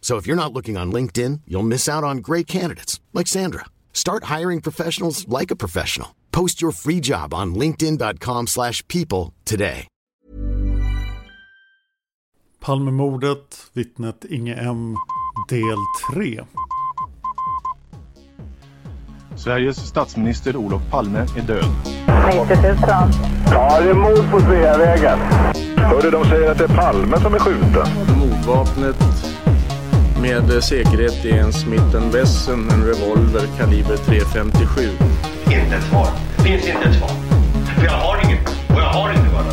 So if you're not looking on LinkedIn, you'll miss out on great candidates like Sandra. Start hiring professionals like a professional. Post your free job on linkedin.com/people today. Palmemordet, vittnet Inge M, del 3. Sveriges statsminister Olof Palme är död. 90 000. Ja, det är mord på Sveavägen. Hörde de säger att det är Palme som är skjuten. Mordvapnet med säkerhet är en Smith Wesson, en revolver kaliber .357. Inte ett svar. Det finns inte ett svar. För jag har inget. Och jag har inte varit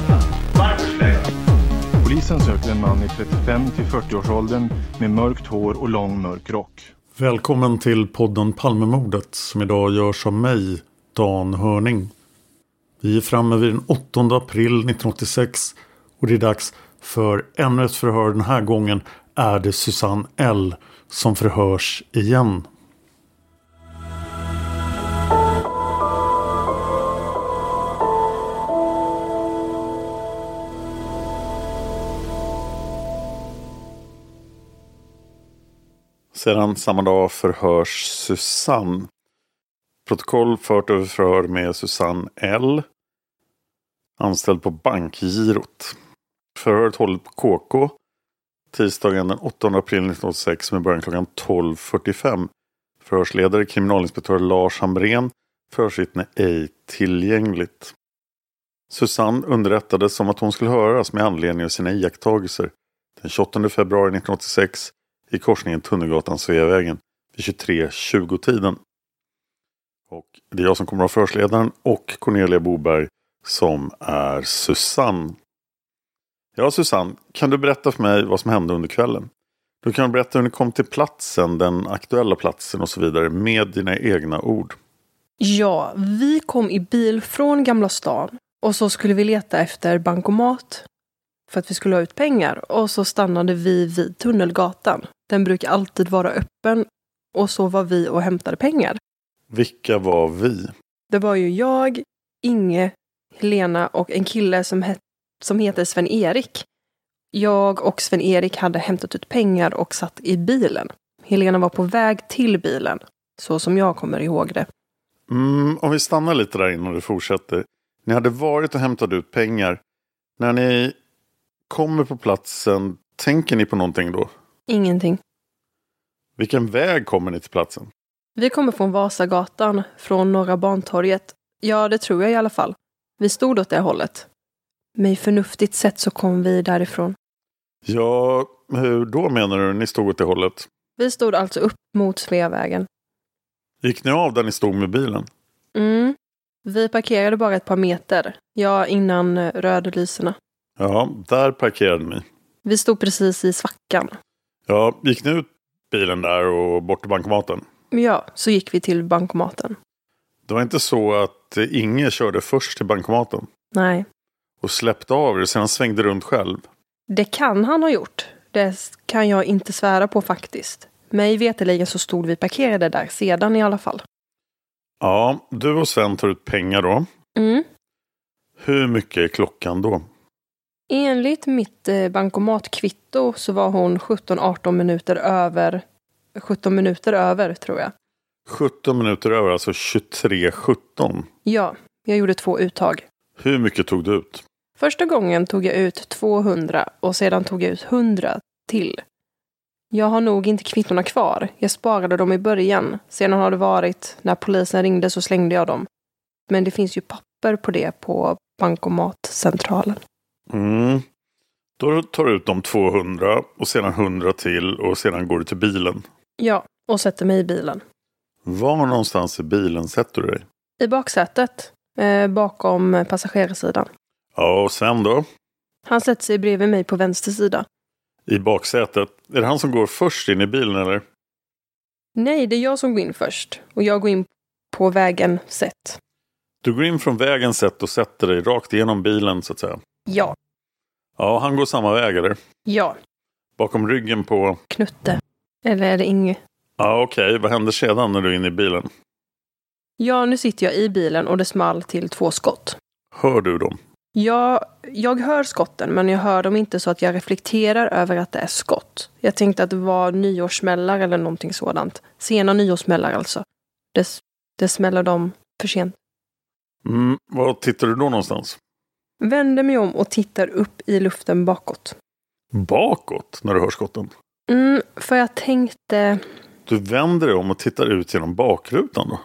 Varför skulle jag göra Polisen söker en man i 35 till 40-årsåldern med mörkt hår och lång mörk rock. Välkommen till podden Palmemordet som idag görs av mig, Dan Hörning. Vi är framme vid den 8 april 1986 och det är dags för ännu ett förhör. Den här gången är det Susanne L som förhörs igen. Sedan samma dag förhörs Susanne. Protokoll fört över förhör med Susanne L. Anställd på Bankgirot. Förhöret hållet på KK. Tisdagen den 8 april 1986 med början klockan 12.45. Förhörsledare kriminalinspektör Lars Hamrén. Förhörsvittne ej tillgängligt. Susanne underrättades om att hon skulle höras med anledning av sina iakttagelser. Den 28 februari 1986 i korsningen Tunnelgatan-Sveavägen vid 23.20-tiden. Och det är jag som kommer att vara förhörsledaren och Cornelia Boberg som är Susanne. Ja Susanne, kan du berätta för mig vad som hände under kvällen? Du kan berätta hur ni kom till platsen, den aktuella platsen och så vidare med dina egna ord. Ja, vi kom i bil från Gamla stan och så skulle vi leta efter bankomat för att vi skulle ha ut pengar och så stannade vi vid Tunnelgatan. Den brukar alltid vara öppen och så var vi och hämtade pengar. Vilka var vi? Det var ju jag, Inge, Helena och en kille som, het, som heter Sven-Erik. Jag och Sven-Erik hade hämtat ut pengar och satt i bilen. Helena var på väg till bilen, så som jag kommer ihåg det. Mm, om vi stannar lite där innan du fortsätter. Ni hade varit och hämtat ut pengar. När ni kommer på platsen, tänker ni på någonting då? Ingenting. Vilken väg kommer ni till platsen? Vi kommer från Vasagatan, från Norra Bantorget. Ja, det tror jag i alla fall. Vi stod åt det hållet. Med förnuftigt sätt så kom vi därifrån. Ja, hur då menar du? Ni stod åt det hållet? Vi stod alltså upp mot Sveavägen. Gick ni av där ni stod med bilen? Mm. Vi parkerade bara ett par meter. Ja, innan rödlyserna. Ja, där parkerade ni. Vi stod precis i svackan. Ja, gick ni ut bilen där och bort till bankomaten? Ja, så gick vi till bankomaten. Det var inte så att Inge körde först till bankomaten? Nej. Och släppte av er, sen svängde runt själv? Det kan han ha gjort. Det kan jag inte svära på faktiskt. Mig veterligen så stod vi parkerade där sedan i alla fall. Ja, du och Sven tar ut pengar då. Mm. Hur mycket är klockan då? Enligt mitt eh, bankomatkvitto så var hon 17-18 minuter över 17 minuter över tror jag. 17 minuter över, alltså 23.17. Ja, jag gjorde två uttag. Hur mycket tog du ut? Första gången tog jag ut 200 och sedan tog jag ut 100 till. Jag har nog inte kvittona kvar. Jag sparade dem i början. Sedan har det varit, när polisen ringde så slängde jag dem. Men det finns ju papper på det på bankomatcentralen. Mm. Då tar du ut de 200 och sedan 100 till och sedan går du till bilen. Ja, och sätter mig i bilen. Var någonstans i bilen sätter du dig? I baksätet, eh, bakom passagerarsidan. Ja, och Sven då? Han sätter sig bredvid mig på vänster sida. I baksätet. Är det han som går först in i bilen eller? Nej, det är jag som går in först. Och jag går in på vägen sett. Du går in från vägen sett och sätter dig rakt igenom bilen så att säga. Ja. Ja, han går samma väg eller? Ja. Bakom ryggen på... Knutte. Eller är det Inge? Ja, okej. Okay. Vad händer sedan när du är inne i bilen? Ja, nu sitter jag i bilen och det small till två skott. Hör du dem? Ja, jag hör skotten men jag hör dem inte så att jag reflekterar över att det är skott. Jag tänkte att det var nyårssmällar eller någonting sådant. Sena nyårssmällar alltså. Det, det smäller dem för sent. Mm, var tittar du då någonstans? Vänder mig om och tittar upp i luften bakåt. Bakåt när du hör skotten? Mm, för jag tänkte... Du vänder dig om och tittar ut genom bakrutan då?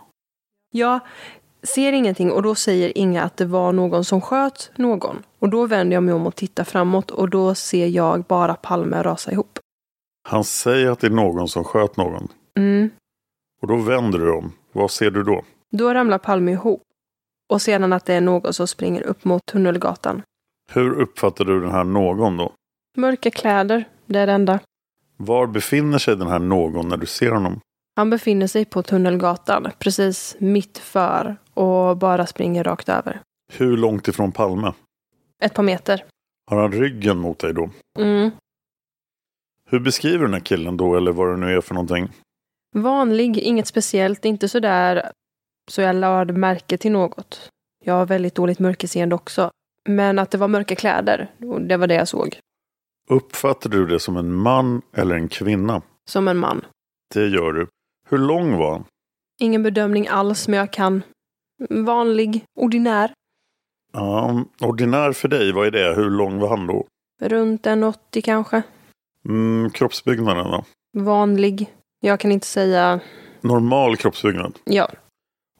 Ja, ser ingenting och då säger Inga att det var någon som sköt någon. Och då vänder jag mig om och tittar framåt och då ser jag bara Palme rasa ihop. Han säger att det är någon som sköt någon. Mm. Och då vänder du om. Vad ser du då? Då ramlar Palme ihop. Och sedan att det är någon som springer upp mot Tunnelgatan. Hur uppfattar du den här någon då? Mörka kläder, det är det enda. Var befinner sig den här någon när du ser honom? Han befinner sig på Tunnelgatan, precis mitt för och bara springer rakt över. Hur långt ifrån Palme? Ett par meter. Har han ryggen mot dig då? Mm. Hur beskriver du den här killen då, eller vad det nu är för någonting? Vanlig, inget speciellt, inte sådär så jag lade märke till något. Jag har väldigt dåligt mörkerseende också. Men att det var mörka kläder, det var det jag såg. Uppfattade du det som en man eller en kvinna? Som en man. Det gör du. Hur lång var han? Ingen bedömning alls, men jag kan. Vanlig, ordinär. Ja, ordinär för dig, vad är det? Hur lång var han då? Runt en 80 kanske. Mm, kroppsbyggnaden då? Vanlig. Jag kan inte säga... Normal kroppsbyggnad? Ja.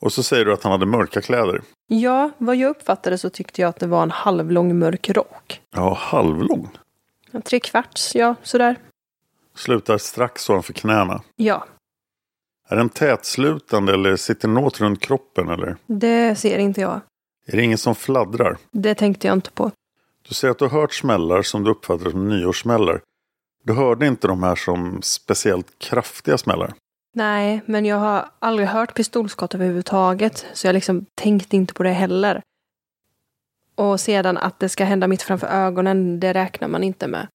Och så säger du att han hade mörka kläder? Ja, vad jag uppfattade så tyckte jag att det var en halvlång mörk rock. Ja, halvlång? Tre kvarts, ja, sådär. Slutar strax ovanför knäna? Ja. Är den tätslutande eller sitter den åt runt kroppen eller? Det ser inte jag. Är det ingen som fladdrar? Det tänkte jag inte på. Du säger att du har hört smällar som du uppfattar som nyårssmällar. Du hörde inte de här som speciellt kraftiga smällar? Nej, men jag har aldrig hört pistolskott överhuvudtaget. Så jag liksom tänkte inte på det heller. Och sedan att det ska hända mitt framför ögonen, det räknar man inte med.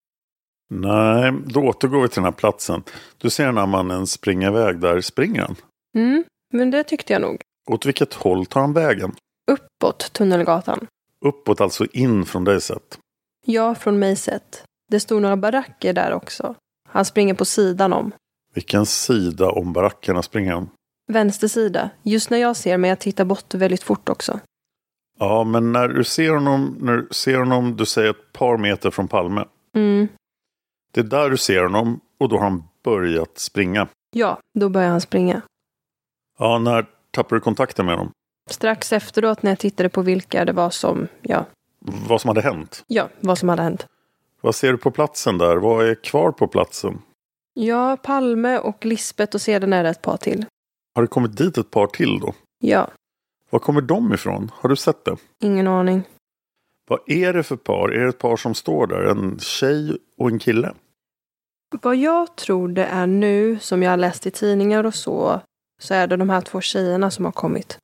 Nej, då återgår vi till den här platsen. Du ser den här mannen springa iväg. Där springer han. Mm, men det tyckte jag nog. Åt vilket håll tar han vägen? Uppåt Tunnelgatan. Uppåt, alltså in från dig sett? Ja, från mig sett. Det stod några baracker där också. Han springer på sidan om. Vilken sida om barackerna springer han? Vänster sida. Just när jag ser, men jag tittar bort väldigt fort också. Ja, men när du ser honom, när du ser honom, du säger ett par meter från Palme. Mm. Det är där du ser honom och då har han börjat springa. Ja, då börjar han springa. Ja, när tappade du kontakten med honom? Strax efteråt när jag tittade på vilka det var som, ja. Vad som hade hänt? Ja, vad som hade hänt. Vad ser du på platsen där? Vad är kvar på platsen? Ja, Palme och Lisbet och sedan är det ett par till. Har det kommit dit ett par till då? Ja. Var kommer de ifrån? Har du sett det? Ingen aning. Vad är det för par? Är det ett par som står där? En tjej och en kille? Vad jag tror det är nu, som jag har läst i tidningar och så, så är det de här två tjejerna som har kommit.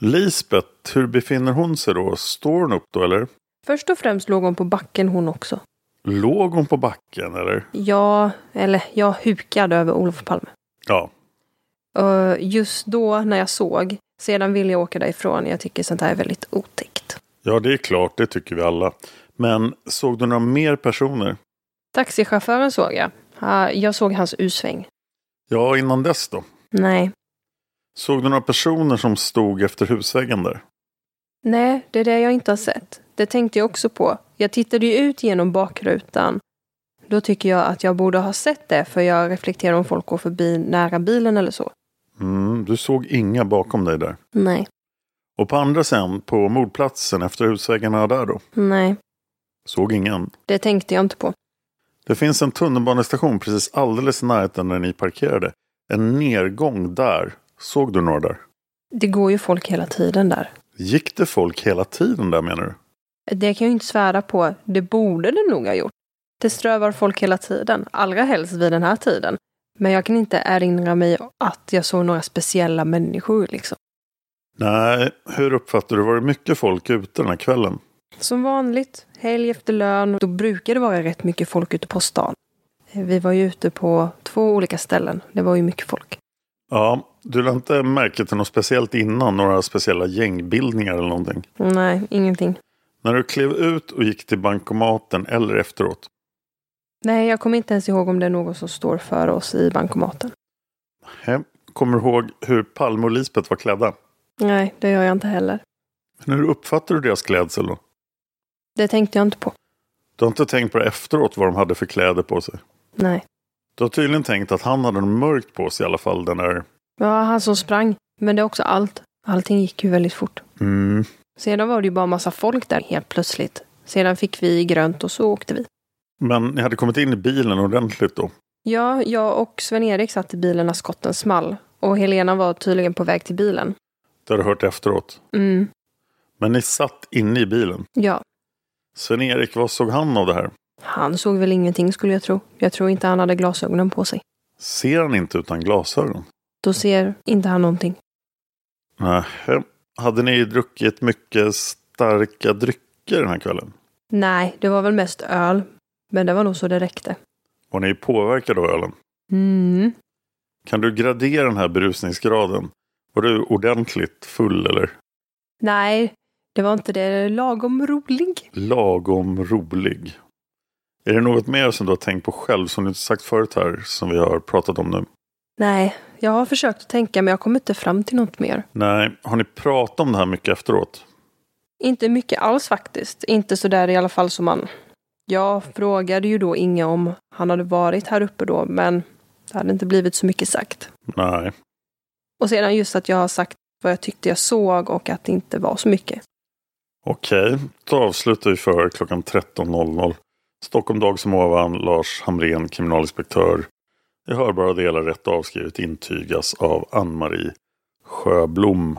Lisbeth, hur befinner hon sig då? Står hon upp då eller? Först och främst låg hon på backen hon också. Låg hon på backen eller? Ja, eller jag hukade över Olof Palme. Ja. Just då när jag såg, sedan ville jag åka därifrån. Jag tycker sånt här är väldigt otäckt. Ja, det är klart. Det tycker vi alla. Men såg du några mer personer? Taxichauffören såg jag. Ja, Jag såg hans U-sväng. Ja, innan dess då? Nej. Såg du några personer som stod efter husväggen där? Nej, det är det jag inte har sett. Det tänkte jag också på. Jag tittade ju ut genom bakrutan. Då tycker jag att jag borde ha sett det, för jag reflekterar om folk går förbi nära bilen eller så. Mm, du såg inga bakom dig där. Nej, Och på andra sidan, på mordplatsen efter husväggarna där då? nej, Såg ingen. det tänkte jag inte på. Det finns en tunnelbanestation precis alldeles i närheten där ni parkerade. En nedgång där. Såg du några där? Det går ju folk hela tiden där. Gick det folk hela tiden där menar du? Det kan jag ju inte svära på. Det borde det nog ha gjort. Det strövar folk hela tiden, allra helst vid den här tiden. Men jag kan inte erinra mig att jag såg några speciella människor liksom. Nej, hur uppfattar du? Var det mycket folk ute den här kvällen? Som vanligt, helg efter lön, då brukar det vara rätt mycket folk ute på stan. Vi var ju ute på två olika ställen. Det var ju mycket folk. Ja, du lade inte märke till något speciellt innan? Några speciella gängbildningar eller någonting? Nej, ingenting. När du klev ut och gick till bankomaten eller efteråt? Nej, jag kommer inte ens ihåg om det är någon som står för oss i bankomaten. Kommer du ihåg hur Palme och Lisbeth var klädda? Nej, det gör jag inte heller. Men hur uppfattar du deras klädsel då? Det tänkte jag inte på. Du har inte tänkt på det efteråt vad de hade för kläder på sig? Nej. Du har tydligen tänkt att han hade något mörkt på sig i alla fall. Den där... Ja, han som sprang. Men det är också allt. Allting gick ju väldigt fort. Mm. Sedan var det ju bara massa folk där helt plötsligt. Sedan fick vi grönt och så åkte vi. Men ni hade kommit in i bilen ordentligt då? Ja, jag och Sven-Erik satt i bilen när skotten small. Och Helena var tydligen på väg till bilen. Det har du hört efteråt. Mm, Men ni satt inne i bilen. ja. Sven-Erik, vad såg han av det här? Han såg väl ingenting skulle jag tro. Jag tror inte han hade glasögonen på sig. Ser han inte utan glasögon? Då ser inte han någonting. Nej. Hade ni druckit mycket starka drycker den här kvällen? Nej, det var väl mest öl. Men det var nog så det räckte. Var ni påverkade av ölen? Mm. Kan du gradera den här berusningsgraden? Var du ordentligt full eller Nej, det var inte det. Lagom rolig. lagom rolig? Är det något mer som du har tänkt på själv som du inte sagt förut här som vi har pratat om nu? Nej, jag har försökt att tänka men jag kommer inte fram till något mer. Nej, har ni pratat om det här mycket efteråt? Inte mycket alls faktiskt. Inte så där i alla fall som man... Jag frågade ju då Inge om han hade varit här uppe då, men det hade inte blivit så mycket sagt. Nej. Och sedan just att jag har sagt vad jag tyckte jag såg och att det inte var så mycket. Okej, då avslutar vi för klockan 13.00. Stockholm dag som ovan, Lars Hamrén, kriminalinspektör. I hörbara delar rätt avskrivet intygas av Ann-Marie Sjöblom.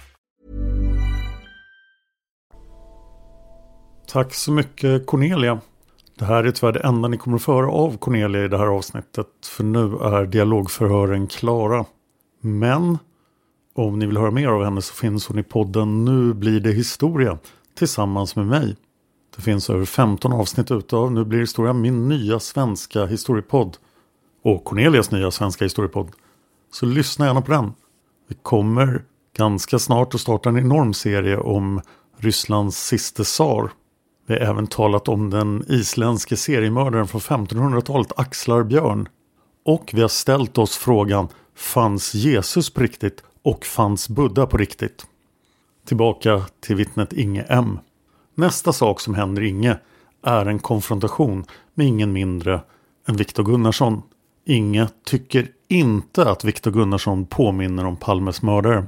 Tack så mycket Cornelia. Det här är tyvärr det enda ni kommer att få höra av Cornelia i det här avsnittet. För nu är dialogförhören klara. Men om ni vill höra mer av henne så finns hon i podden Nu blir det historia tillsammans med mig. Det finns över 15 avsnitt utav Nu blir historia min nya svenska historiepodd. Och Cornelias nya svenska historiepodd. Så lyssna gärna på den. Vi kommer ganska snart att starta en enorm serie om Rysslands siste tsar. Vi har även talat om den isländske seriemördaren från 1500-talet Axlar Björn. Och vi har ställt oss frågan Fanns Jesus på riktigt och fanns Buddha på riktigt? Tillbaka till vittnet Inge M. Nästa sak som händer Inge är en konfrontation med ingen mindre än Viktor Gunnarsson. Inge tycker inte att Viktor Gunnarsson påminner om Palmes mördare.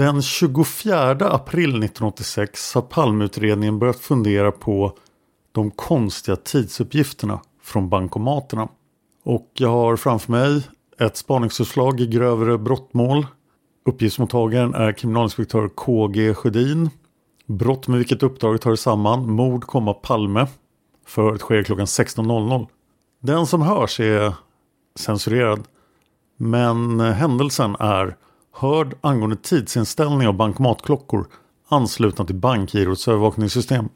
Den 24 april 1986 har Palmeutredningen börjat fundera på de konstiga tidsuppgifterna från bankomaterna. Och jag har framför mig ett spaningsförslag i grövre brottmål. Uppgiftsmottagaren är kriminalinspektör KG Sjödin. Brott med vilket uppdraget hör samman, mord, komma Palme. Förhöret sker klockan 16.00. Den som hörs är censurerad. Men händelsen är hörd angående tidsinställning av bankomatklockor anslutna till bankgirots övervakningssystem.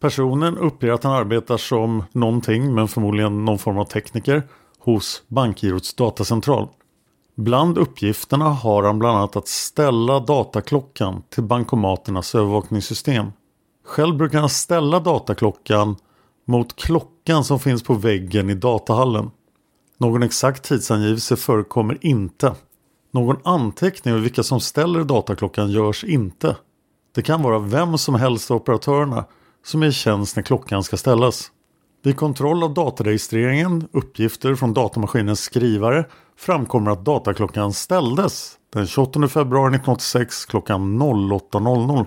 Personen uppger att han arbetar som någonting, men förmodligen någon form av tekniker, hos bankgirots datacentral. Bland uppgifterna har han bland annat att ställa dataklockan till bankomaternas övervakningssystem. Själv brukar han ställa dataklockan mot klockan som finns på väggen i datahallen. Någon exakt tidsangivelse förekommer inte. Någon anteckning över vilka som ställer dataklockan görs inte. Det kan vara vem som helst av operatörerna som är i tjänst när klockan ska ställas. Vid kontroll av dataregistreringen, uppgifter från datamaskinens skrivare, framkommer att dataklockan ställdes den 28 februari 1986 klockan 08.00.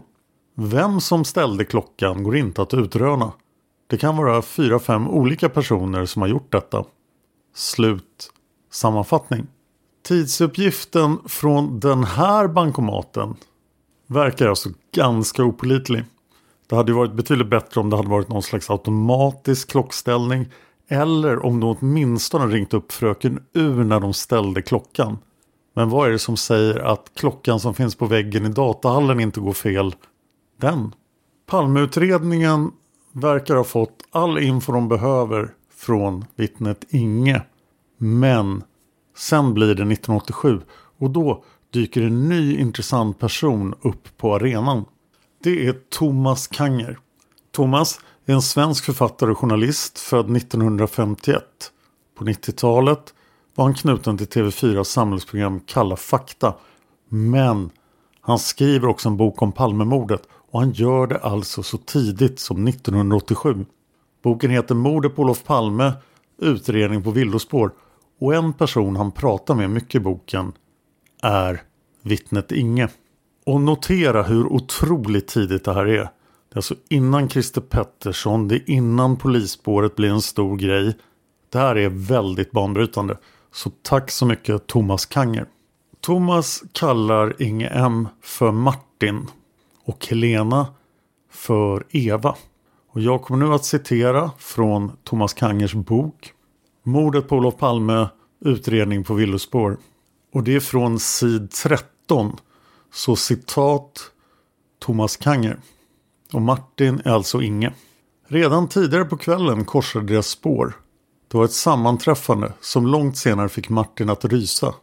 Vem som ställde klockan går inte att utröna. Det kan vara 4-5 olika personer som har gjort detta. Slut sammanfattning. Tidsuppgiften från den här bankomaten verkar alltså ganska opolitlig. Det hade varit betydligt bättre om det hade varit någon slags automatisk klockställning eller om de åtminstone ringt upp fröken Ur när de ställde klockan. Men vad är det som säger att klockan som finns på väggen i datahallen inte går fel? Den. Palmeutredningen verkar ha fått all info de behöver från vittnet Inge. Men sen blir det 1987 och då dyker en ny intressant person upp på arenan. Det är Thomas Kanger. Thomas är en svensk författare och journalist född 1951. På 90-talet var han knuten till TV4 samhällsprogram Kalla fakta. Men han skriver också en bok om Palmemordet och han gör det alltså så tidigt som 1987. Boken heter Mordet på Olof Palme, utredning på villospår och en person han pratar med mycket i boken är vittnet Inge. Och notera hur otroligt tidigt det här är. Det är alltså innan Christer Pettersson, det är innan polisspåret blir en stor grej. Det här är väldigt banbrytande. Så tack så mycket Thomas Kanger. Thomas kallar Inge M för Martin och Helena för Eva. Och jag kommer nu att citera från Thomas Kangers bok Mordet på Olof Palme, utredning på villospår. Och det är från sid 13 så citat Thomas Kanger. Och Martin är alltså Inge. Redan tidigare på kvällen korsade deras spår. Det var ett sammanträffande som långt senare fick Martin att rysa.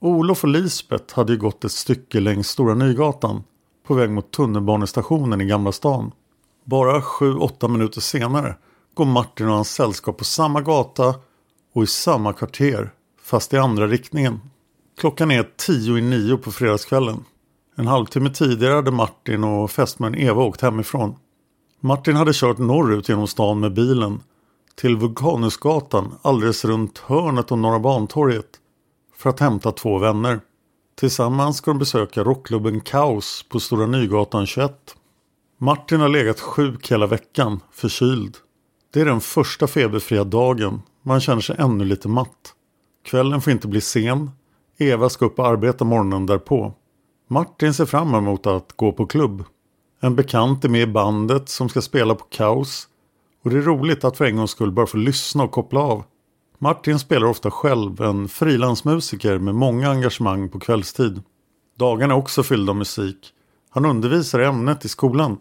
Olof och Lisbet hade ju gått ett stycke längs Stora Nygatan på väg mot tunnelbanestationen i Gamla stan. Bara 7-8 minuter senare går Martin och hans sällskap på samma gata och i samma kvarter fast i andra riktningen. Klockan är tio i nio på fredagskvällen. En halvtimme tidigare hade Martin och fästmön Eva åkt hemifrån. Martin hade kört norrut genom stan med bilen till Vulkanusgatan alldeles runt hörnet om Norra Bantorget för att hämta två vänner. Tillsammans ska de besöka rockklubben Kaos på Stora Nygatan 21. Martin har legat sjuk hela veckan, förkyld. Det är den första feberfria dagen, man känner sig ännu lite matt. Kvällen får inte bli sen. Eva ska upp och arbeta morgonen därpå. Martin ser fram emot att gå på klubb. En bekant är med i bandet som ska spela på kaos. Och det är roligt att för en gångs skull bara få lyssna och koppla av. Martin spelar ofta själv, en frilansmusiker med många engagemang på kvällstid. Dagarna är också fyllda av musik. Han undervisar i ämnet i skolan.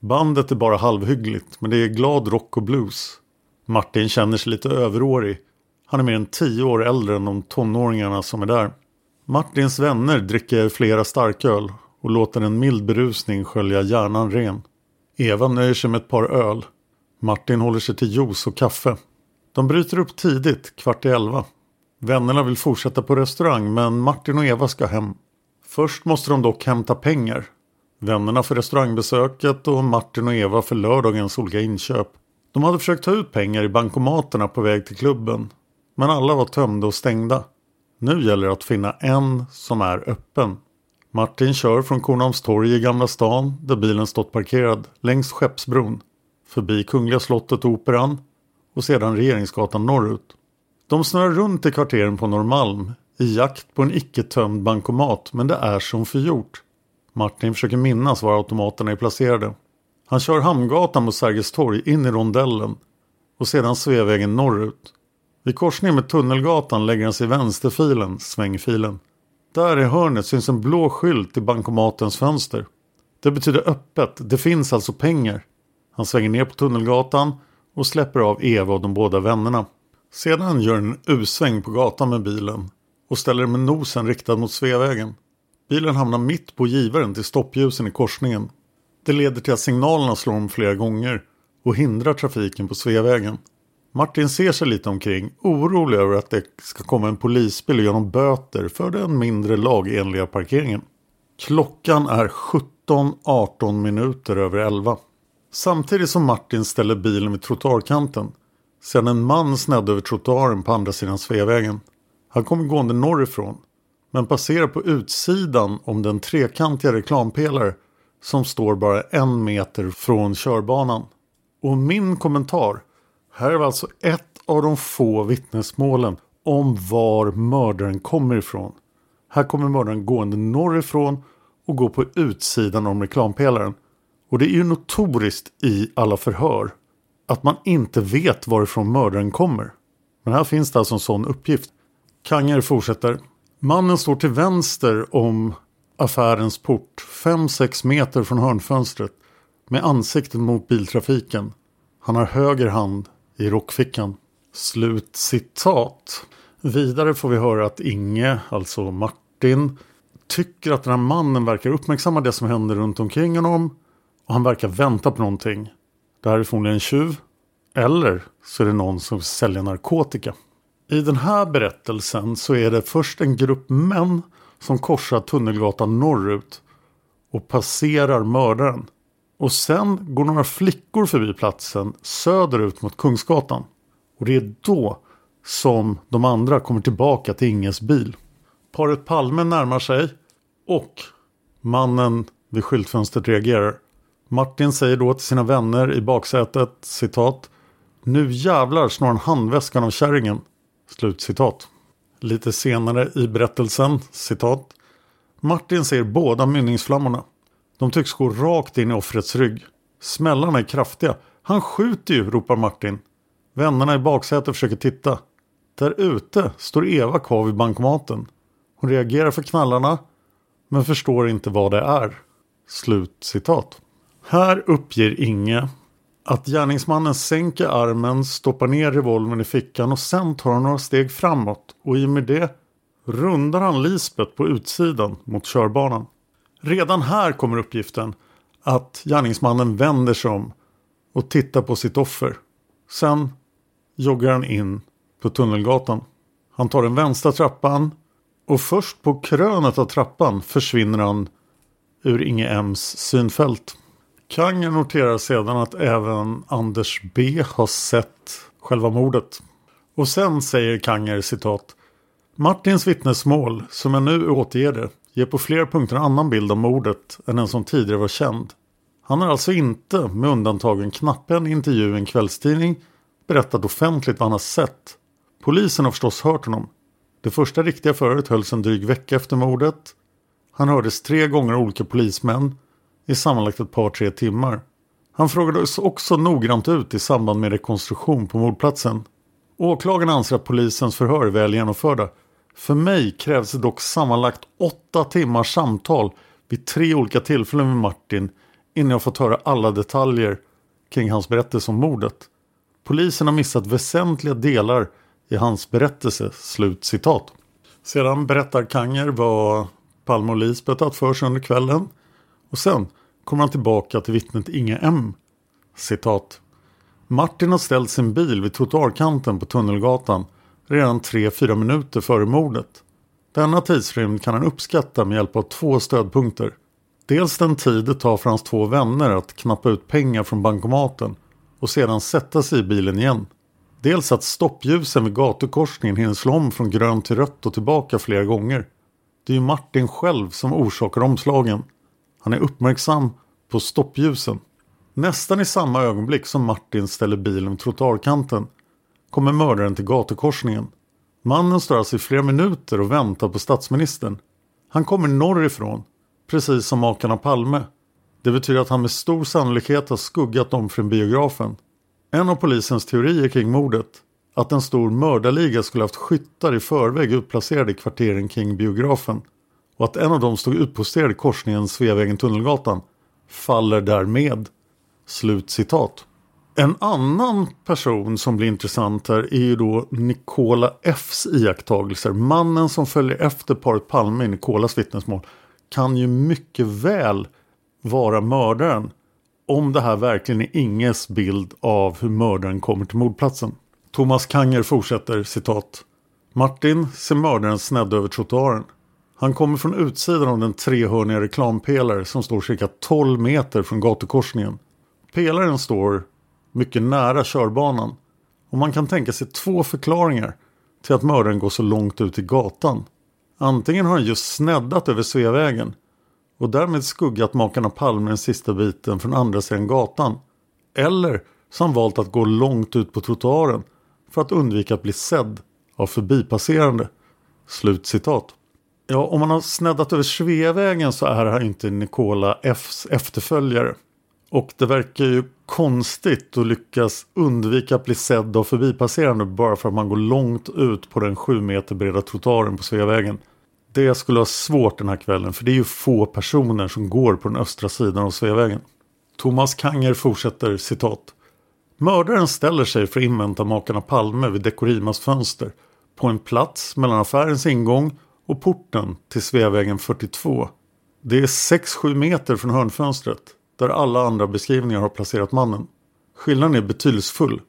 Bandet är bara halvhyggligt, men det är glad rock och blues. Martin känner sig lite överårig. Han är mer än tio år äldre än de tonåringarna som är där. Martins vänner dricker flera starköl och låter en mild berusning skölja hjärnan ren. Eva nöjer sig med ett par öl. Martin håller sig till juice och kaffe. De bryter upp tidigt, kvart i elva. Vännerna vill fortsätta på restaurang men Martin och Eva ska hem. Först måste de dock hämta pengar. Vännerna för restaurangbesöket och Martin och Eva för lördagens olika inköp. De hade försökt ta ut pengar i bankomaterna på väg till klubben. Men alla var tömda och stängda. Nu gäller det att finna en som är öppen. Martin kör från Kornhamnstorg i Gamla stan där bilen stått parkerad längs Skeppsbron. Förbi Kungliga slottet och Operan och sedan Regeringsgatan norrut. De snurrar runt i kvarteren på Norrmalm i jakt på en icke tömd bankomat men det är som förgjort. Martin försöker minnas var automaterna är placerade. Han kör Hamngatan mot Sergels torg in i rondellen och sedan Sveavägen norrut. Vid korsningen med Tunnelgatan lägger han sig i vänsterfilen, svängfilen. Där i hörnet syns en blå skylt i bankomatens fönster. Det betyder öppet, det finns alltså pengar. Han svänger ner på Tunnelgatan och släpper av Eva och de båda vännerna. Sedan gör en U-sväng på gatan med bilen och ställer med nosen riktad mot Sveavägen. Bilen hamnar mitt på givaren till stoppljusen i korsningen. Det leder till att signalerna slår om flera gånger och hindrar trafiken på Sveavägen. Martin ser sig lite omkring, orolig över att det ska komma en polisbil och ge honom böter för den mindre lagenliga parkeringen. Klockan är 17-18 minuter över 11. Samtidigt som Martin ställer bilen vid trottoarkanten ser han en man snedd över trottoaren på andra sidan Sveavägen. Han kommer gående norrifrån men passerar på utsidan om den trekantiga reklampelare som står bara en meter från körbanan. Och min kommentar, här är alltså ett av de få vittnesmålen om var mördaren kommer ifrån. Här kommer mördaren gående norrifrån och går på utsidan om reklampelaren. Och det är ju notoriskt i alla förhör att man inte vet varifrån mördaren kommer. Men här finns det alltså en sån uppgift. Kanger fortsätter. Mannen står till vänster om affärens port, 5-6 meter från hörnfönstret, med ansiktet mot biltrafiken. Han har höger hand i rockfickan. Slut citat. Vidare får vi höra att Inge, alltså Martin, tycker att den här mannen verkar uppmärksamma det som händer runt omkring honom och han verkar vänta på någonting. Det här är förmodligen en tjuv. Eller så är det någon som säljer narkotika. I den här berättelsen så är det först en grupp män som korsar Tunnelgatan norrut och passerar mördaren. Och sen går några flickor förbi platsen söderut mot Kungsgatan. Och det är då som de andra kommer tillbaka till Inges bil. Paret Palme närmar sig och mannen vid skyltfönstret reagerar. Martin säger då till sina vänner i baksätet citat Nu jävlar snår han handväskan av kärringen. Slutcitat. Lite senare i berättelsen, citat. Martin ser båda mynningsflammorna. De tycks gå rakt in i offrets rygg. Smällarna är kraftiga. Han skjuter ju, ropar Martin. Vännerna i baksätet försöker titta. Där ute står Eva kvar vid bankomaten. Hon reagerar för knallarna men förstår inte vad det är. Slut citat. Här uppger Inge att gärningsmannen sänker armen, stoppar ner revolvern i fickan och sen tar han några steg framåt och i och med det rundar han Lisbet på utsidan mot körbanan. Redan här kommer uppgiften att gärningsmannen vänder sig om och tittar på sitt offer. Sen joggar han in på Tunnelgatan. Han tar den vänstra trappan och först på krönet av trappan försvinner han ur Inge M's synfält. Kanger noterar sedan att även Anders B har sett själva mordet. Och sen säger Kanger citat Martins vittnesmål, som jag nu återger det, ger på flera punkter en annan bild av mordet än den som tidigare var känd. Han har alltså inte, med undantag en knapphändig intervju i en kvällstidning, berättat offentligt vad han har sett. Polisen har förstås hört honom. Det första riktiga förhöret hölls en dryg vecka efter mordet. Han hördes tre gånger av olika polismän i sammanlagt ett par tre timmar. Han frågades också noggrant ut i samband med rekonstruktion på mordplatsen. Åklagaren anser att polisens förhör är väl genomförda. För mig krävs det dock sammanlagt åtta timmars samtal vid tre olika tillfällen med Martin innan jag fått höra alla detaljer kring hans berättelse om mordet. Polisen har missat väsentliga delar i hans berättelse. Slut citat. Sedan berättar Kanger vad Palme och Lisbeth haft för sig under kvällen. Och sen kommer han tillbaka till vittnet Inge M. Citat. Martin har ställt sin bil vid trottoarkanten på Tunnelgatan redan 3-4 minuter före mordet. Denna tidsrymd kan han uppskatta med hjälp av två stödpunkter. Dels den tid det tar för hans två vänner att knappa ut pengar från bankomaten och sedan sätta sig i bilen igen. Dels att stoppljusen vid gatukorsningen hinner slå om från grönt till rött och tillbaka flera gånger. Det är ju Martin själv som orsakar omslagen. Han är uppmärksam på stoppljusen. Nästan i samma ögonblick som Martin ställer bilen vid trottoarkanten kommer mördaren till gatukorsningen. Mannen står alltså i flera minuter och väntar på statsministern. Han kommer norrifrån, precis som makarna Palme. Det betyder att han med stor sannolikhet har skuggat dem från biografen. En av polisens teorier kring mordet, att en stor mördarliga skulle haft skyttar i förväg utplacerade i kvarteren kring biografen och att en av dem stod utposterad i korsningen Sveavägen-Tunnelgatan, faller därmed. Slut citat. En annan person som blir intressant här är ju då Nikola Fs iakttagelser. Mannen som följer efter paret Palme i Nikolas vittnesmål kan ju mycket väl vara mördaren. Om det här verkligen är Inges bild av hur mördaren kommer till mordplatsen. Thomas Kanger fortsätter citat. Martin ser mördaren snedd över trottoaren. Han kommer från utsidan av den trehörniga reklampelare som står cirka 12 meter från gatukorsningen. Pelaren står mycket nära körbanan och man kan tänka sig två förklaringar till att mördaren går så långt ut i gatan. Antingen har han just sneddat över Sveavägen och därmed skuggat makarna Palme den sista biten från andra sidan gatan. Eller så har han valt att gå långt ut på trottoaren för att undvika att bli sedd av förbipasserande. Slut citat. Ja, om man har sneddat över Sveavägen så är han inte Nikola Fs efterföljare. Och det verkar ju konstigt att lyckas undvika att bli sedd av förbipasserande bara för att man går långt ut på den sju meter breda trottoaren på Sveavägen. Det skulle ha svårt den här kvällen för det är ju få personer som går på den östra sidan av Sveavägen. Thomas Kanger fortsätter citat. Mördaren ställer sig för att invänta makarna Palme vid Dekorimas fönster på en plats mellan affärens ingång och porten till Sveavägen 42. Det är 6-7 meter från hörnfönstret där alla andra beskrivningar har placerat mannen. Skillnaden är betydelsefull.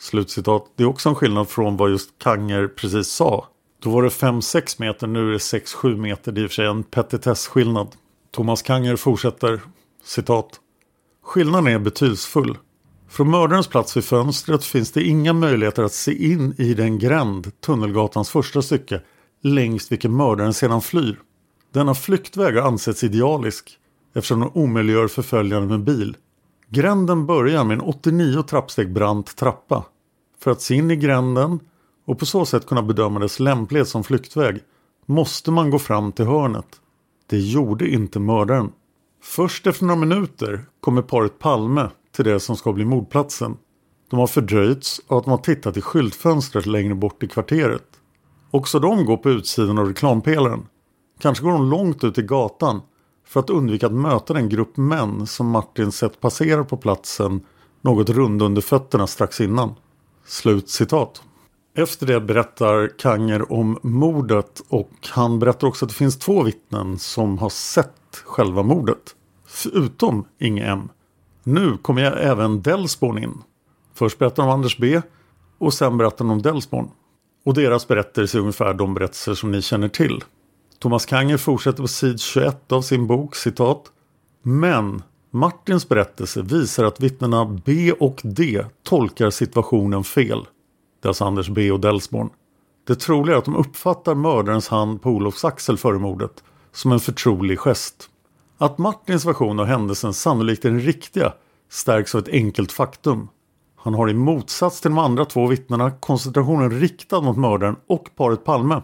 Slutcitat. Det är också en skillnad från vad just Kanger precis sa. Då var det 5-6 meter, nu är det 6-7 meter. Det är i och för sig en petitessskillnad. Thomas Kanger fortsätter, citat. Skillnaden är betydelsefull. Från mördarens plats vid fönstret finns det inga möjligheter att se in i den gränd, Tunnelgatans första stycke, längs vilken mördaren sedan flyr. Denna flyktväg har ansetts idealisk eftersom den omöjliggör förföljande med bil. Gränden börjar med en 89 trappsteg brant trappa. För att se in i gränden och på så sätt kunna bedöma dess lämplighet som flyktväg måste man gå fram till hörnet. Det gjorde inte mördaren. Först efter några minuter kommer paret Palme till det som ska bli mordplatsen. De har fördröjts av att de har tittat i skyltfönstret längre bort i kvarteret. Också de går på utsidan av reklampelaren. Kanske går de långt ut i gatan för att undvika att möta den grupp män som Martin sett passera på platsen något rund under fötterna strax innan. Slut citat. Efter det berättar Kanger om mordet och han berättar också att det finns två vittnen som har sett själva mordet. Förutom Inge M. Nu kommer jag även Delsborn in. Först berättar de om Anders B och sen berättar de om Delsborn. Och deras berättelser är ungefär de berättelser som ni känner till. Thomas Kanger fortsätter på sid 21 av sin bok, citat. Men Martins berättelse visar att vittnena B och D tolkar situationen fel. Det är alltså Anders B och Delsborn. Det troliga är att de uppfattar mördarens hand på Olofs axel före mordet som en förtrolig gest. Att Martins version av händelsen sannolikt är den riktiga stärks av ett enkelt faktum. Han har i motsats till de andra två vittnena koncentrationen riktad mot mördaren och paret Palme.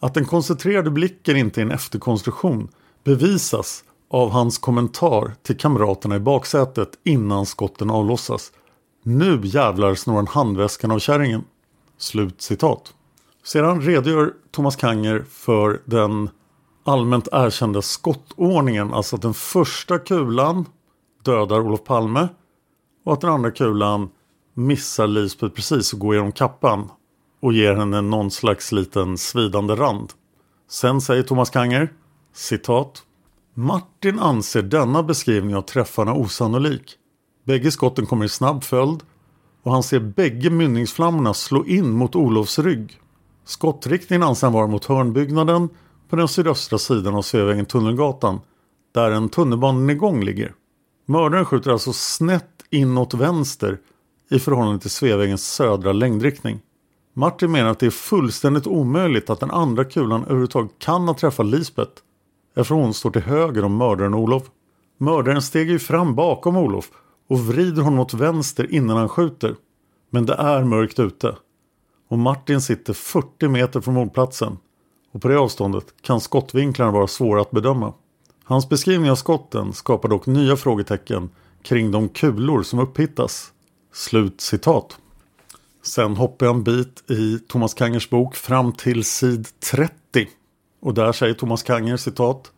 Att den koncentrerade blicken inte är en efterkonstruktion bevisas av hans kommentar till kamraterna i baksätet innan skotten avlossas. Nu jävlar snor han handväskan av kärringen. Slut citat. Sedan redogör Thomas Kanger för den allmänt erkända skottordningen. Alltså att den första kulan dödar Olof Palme och att den andra kulan missar Lisbeth precis och går genom kappan och ger henne någon slags liten svidande rand. Sen säger Thomas Kanger, citat. Martin anser denna beskrivning av träffarna osannolik. Bägge skotten kommer i snabb följd och han ser bägge mynningsflammorna slå in mot Olofs rygg. Skottriktningen anser han vara mot hörnbyggnaden på den sydöstra sidan av Sveavägen Tunnelgatan där en tunnelbanenedgång ligger. Mördaren skjuter alltså snett inåt vänster i förhållande till Sveavägens södra längdriktning. Martin menar att det är fullständigt omöjligt att den andra kulan överhuvudtaget kan ha träffat Lisbeth eftersom hon står till höger om mördaren Olof. Mördaren steger ju fram bakom Olof och vrider honom åt vänster innan han skjuter. Men det är mörkt ute. Och Martin sitter 40 meter från mordplatsen. Och på det avståndet kan skottvinklarna vara svåra att bedöma. Hans beskrivning av skotten skapar dock nya frågetecken kring de kulor som upphittas. Slut citat. Sen hoppar jag en bit i Thomas Kangers bok fram till sid 30. Och där säger Thomas Kanger citat.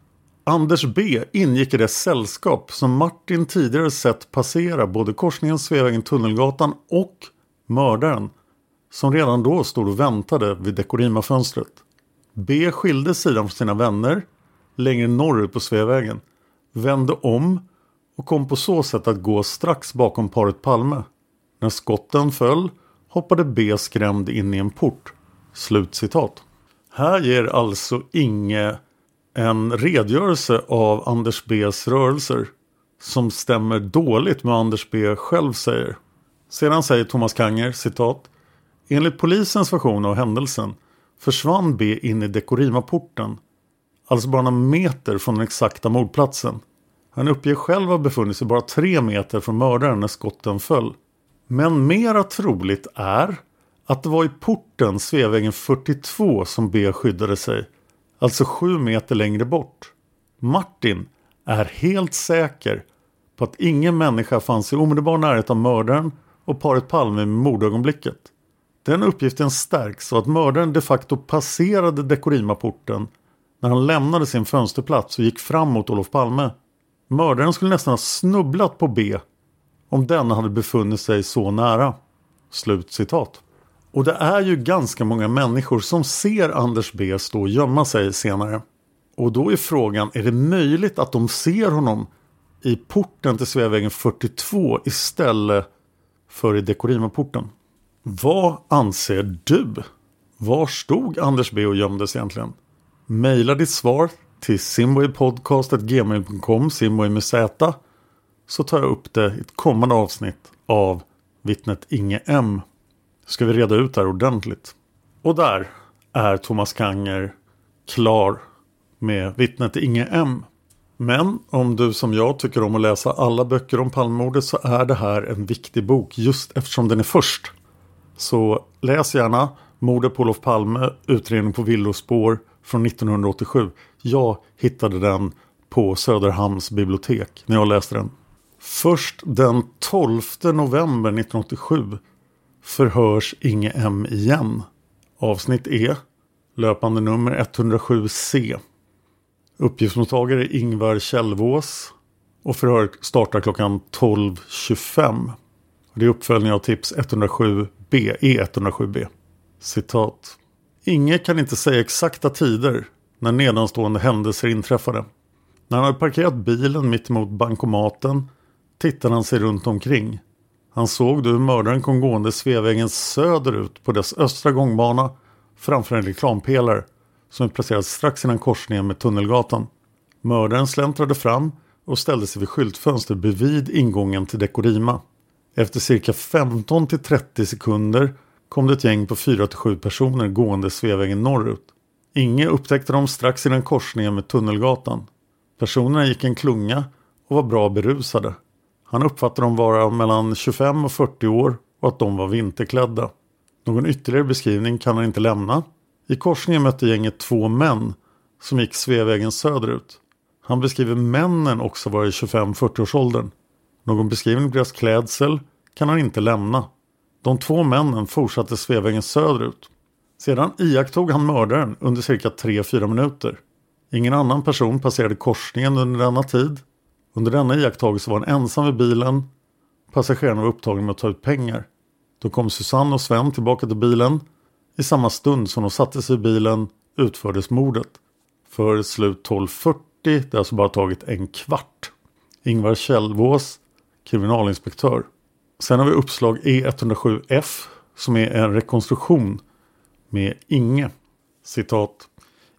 Anders B ingick i det sällskap som Martin tidigare sett passera både korsningen Sveavägen Tunnelgatan och mördaren som redan då stod och väntade vid Dekorima-fönstret. B skilde sidan från sina vänner längre norrut på Sveavägen, vände om och kom på så sätt att gå strax bakom paret Palme. När skotten föll hoppade B skrämd in i en port. Slutcitat. Här ger alltså Inge en redogörelse av Anders Bs rörelser som stämmer dåligt med Anders B själv säger. Sedan säger Thomas Kanger, citat. Enligt polisens version av händelsen försvann B in i Dekorima-porten, alltså bara några meter från den exakta mordplatsen. Han uppger själv att ha befunnit sig bara tre meter från mördaren när skotten föll. Men mera troligt är att det var i porten Sveavägen 42 som B skyddade sig. Alltså sju meter längre bort. Martin är helt säker på att ingen människa fanns i omedelbar närhet av mördaren och paret Palme i mordögonblicket. Den uppgiften stärks så att mördaren de facto passerade Dekorima-porten när han lämnade sin fönsterplats och gick fram mot Olof Palme. Mördaren skulle nästan ha snubblat på B om denna hade befunnit sig så nära. Slut citat. Och det är ju ganska många människor som ser Anders B stå och gömma sig senare. Och då är frågan, är det möjligt att de ser honom i porten till Sveavägen 42 istället för i Dekorima-porten? Vad anser du? Var stod Anders B och gömdes egentligen? Maila ditt svar till simwaypodcast.gmail.com, simway med Z. Så tar jag upp det i ett kommande avsnitt av Vittnet Inge M. Ska vi reda ut det här ordentligt. Och där är Thomas Kanger klar med Vittnet Inge M. Men om du som jag tycker om att läsa alla böcker om Palmemordet så är det här en viktig bok just eftersom den är först. Så läs gärna Mordet på Olof Palme, utredning på villospår från 1987. Jag hittade den på Söderhamns bibliotek när jag läste den. Först den 12 november 1987 förhörs Inge M igen. Avsnitt E, löpande nummer 107C. Uppgiftsmottagare Ingvar Kjellvås och förhör startar klockan 12.25. Det är uppföljning av tips 107B, E107B. Citat. Inge kan inte säga exakta tider när nedanstående händelser inträffade. När han hade parkerat bilen mittemot bankomaten tittade han sig runt omkring. Han såg då hur mördaren kom gående Sveavägen söderut på dess östra gångbana framför en reklampelare som är placerad strax innan korsningen med Tunnelgatan. Mördaren släntrade fram och ställde sig vid skyltfönster bredvid ingången till Dekorima. Efter cirka 15 till 30 sekunder kom det ett gäng på 4 till 7 personer gående Sveavägen norrut. Inge upptäckte dem strax innan korsningen med Tunnelgatan. Personerna gick en klunga och var bra berusade. Han uppfattade dem vara mellan 25 och 40 år och att de var vinterklädda. Någon ytterligare beskrivning kan han inte lämna. I korsningen mötte gänget två män som gick Sveavägen söderut. Han beskriver männen också vara i 25-40-årsåldern. Någon beskrivning på deras klädsel kan han inte lämna. De två männen fortsatte Sveavägen söderut. Sedan iakttog han mördaren under cirka 3-4 minuter. Ingen annan person passerade korsningen under denna tid. Under denna iakttagelse var han ensam vid bilen. Passagerarna var upptagna med att ta ut pengar. Då kom Susanne och Sven tillbaka till bilen. I samma stund som de satte sig i bilen utfördes mordet. För slut 12.40, det har alltså bara tagit en kvart. Ingvar Kjellvås, kriminalinspektör. Sen har vi uppslag E107F som är en rekonstruktion med Inge. Citat.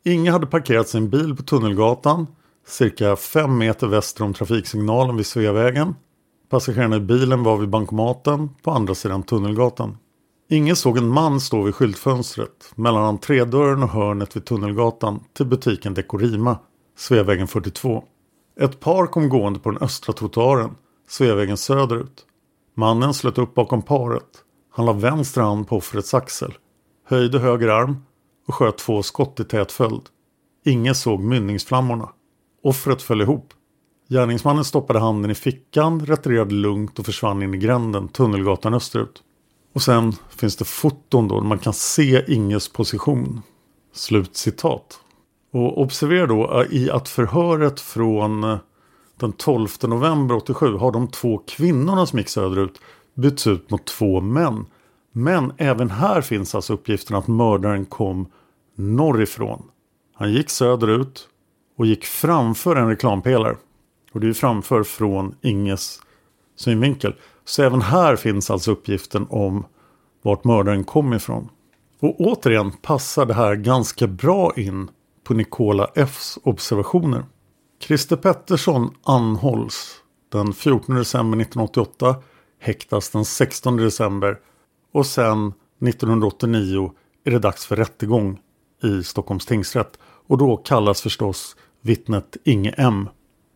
Inge hade parkerat sin bil på Tunnelgatan cirka fem meter väster om trafiksignalen vid Sveavägen. Passagerarna i bilen var vid bankomaten på andra sidan Tunnelgatan. Inge såg en man stå vid skyltfönstret mellan entrédörren och hörnet vid Tunnelgatan till butiken Dekorima, Sveavägen 42. Ett par kom gående på den östra trottoaren, Sveavägen söderut. Mannen slöt upp bakom paret. Han la vänster hand på offrets axel, höjde höger arm och sköt två skott i tät följd. Ingen såg mynningsflammorna. Offret föll ihop. Gärningsmannen stoppade handen i fickan, retirerade lugnt och försvann in i gränden, Tunnelgatan österut. Och sen finns det foton då man kan se Inges position. Slutcitat. Och observera då eh, i att förhöret från eh, den 12 november 87 har de två kvinnorna som gick söderut bytts ut mot två män. Men även här finns alltså uppgiften att mördaren kom norrifrån. Han gick söderut och gick framför en reklampelare. Och det är framför från Inges synvinkel. Så även här finns alltså uppgiften om vart mördaren kom ifrån. Och återigen passar det här ganska bra in på Nikola Fs observationer. Christer Pettersson anhålls den 14 december 1988, häktas den 16 december och sen 1989 är det dags för rättegång i Stockholms tingsrätt. Och då kallas förstås vittnet Inge M.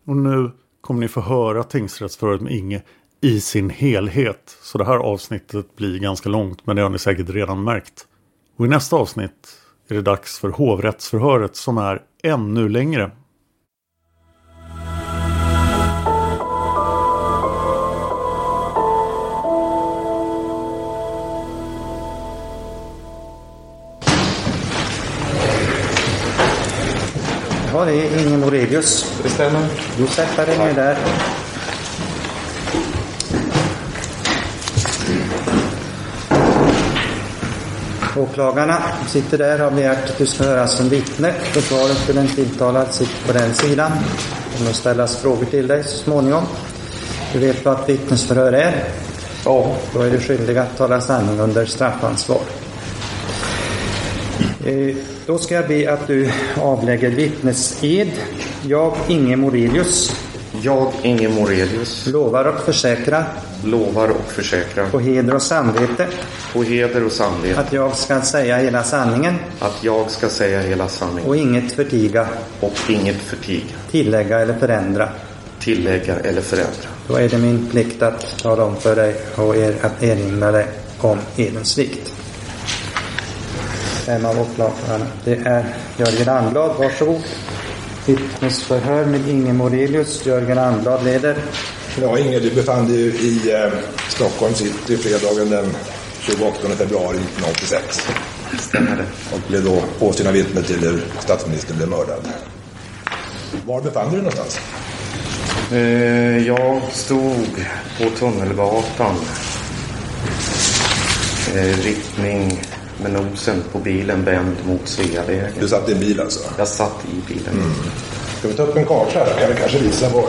Och nu kommer ni få höra tingsrättsförhöret med Inge i sin helhet. Så det här avsnittet blir ganska långt men det har ni säkert redan märkt. Och i nästa avsnitt är det dags för hovrättsförhöret som är ännu längre. Ja, det är Inge Morelius. Det stämmer. Sätter dig ner där. Åklagarna sitter där och har begärt att du ska höras som vittne. Försvaret för en tilltalad sitter på den sidan. Det kommer att ställas frågor till dig så småningom. Du vet vad ett vittnesförhör är? Ja. Då är du skyldig att tala sanning under straffansvar. Då ska jag be att du avlägger vittnesed. Jag, Inge Morelius. Jag, Inge Morelius. Lovar och försäkrar. Lovar och försäkrar. På heder och samvete. På heder och samvete. Att jag ska säga hela sanningen. Att jag ska säga hela sanningen. Och inget förtiga. Och inget förtiga. Tillägga eller förändra. Tillägga eller förändra. Då är det min plikt att tala om för dig och er, att erinra dig om edens vikt. Vem av åklagarna? Det är Jörgen Anblad. Varsågod. Vittnesförhör med Inge Morelius. Jörgen Anblad leder. Ja, Inge, du befann dig i eh, Stockholm city fredagen den 28 februari 1986. Stämmer det. Och blev då påstådda vittne till hur statsministern blev mördad. Var befann du dig någonstans? Eh, Jag stod på Tunnelgatan. Eh, Riktning med nosen på bilen vänd mot Sveavägen. Du satt i en bil alltså? Jag satt i bilen. Mm. Ska vi ta upp en karta här? Kan vi kanske visa var?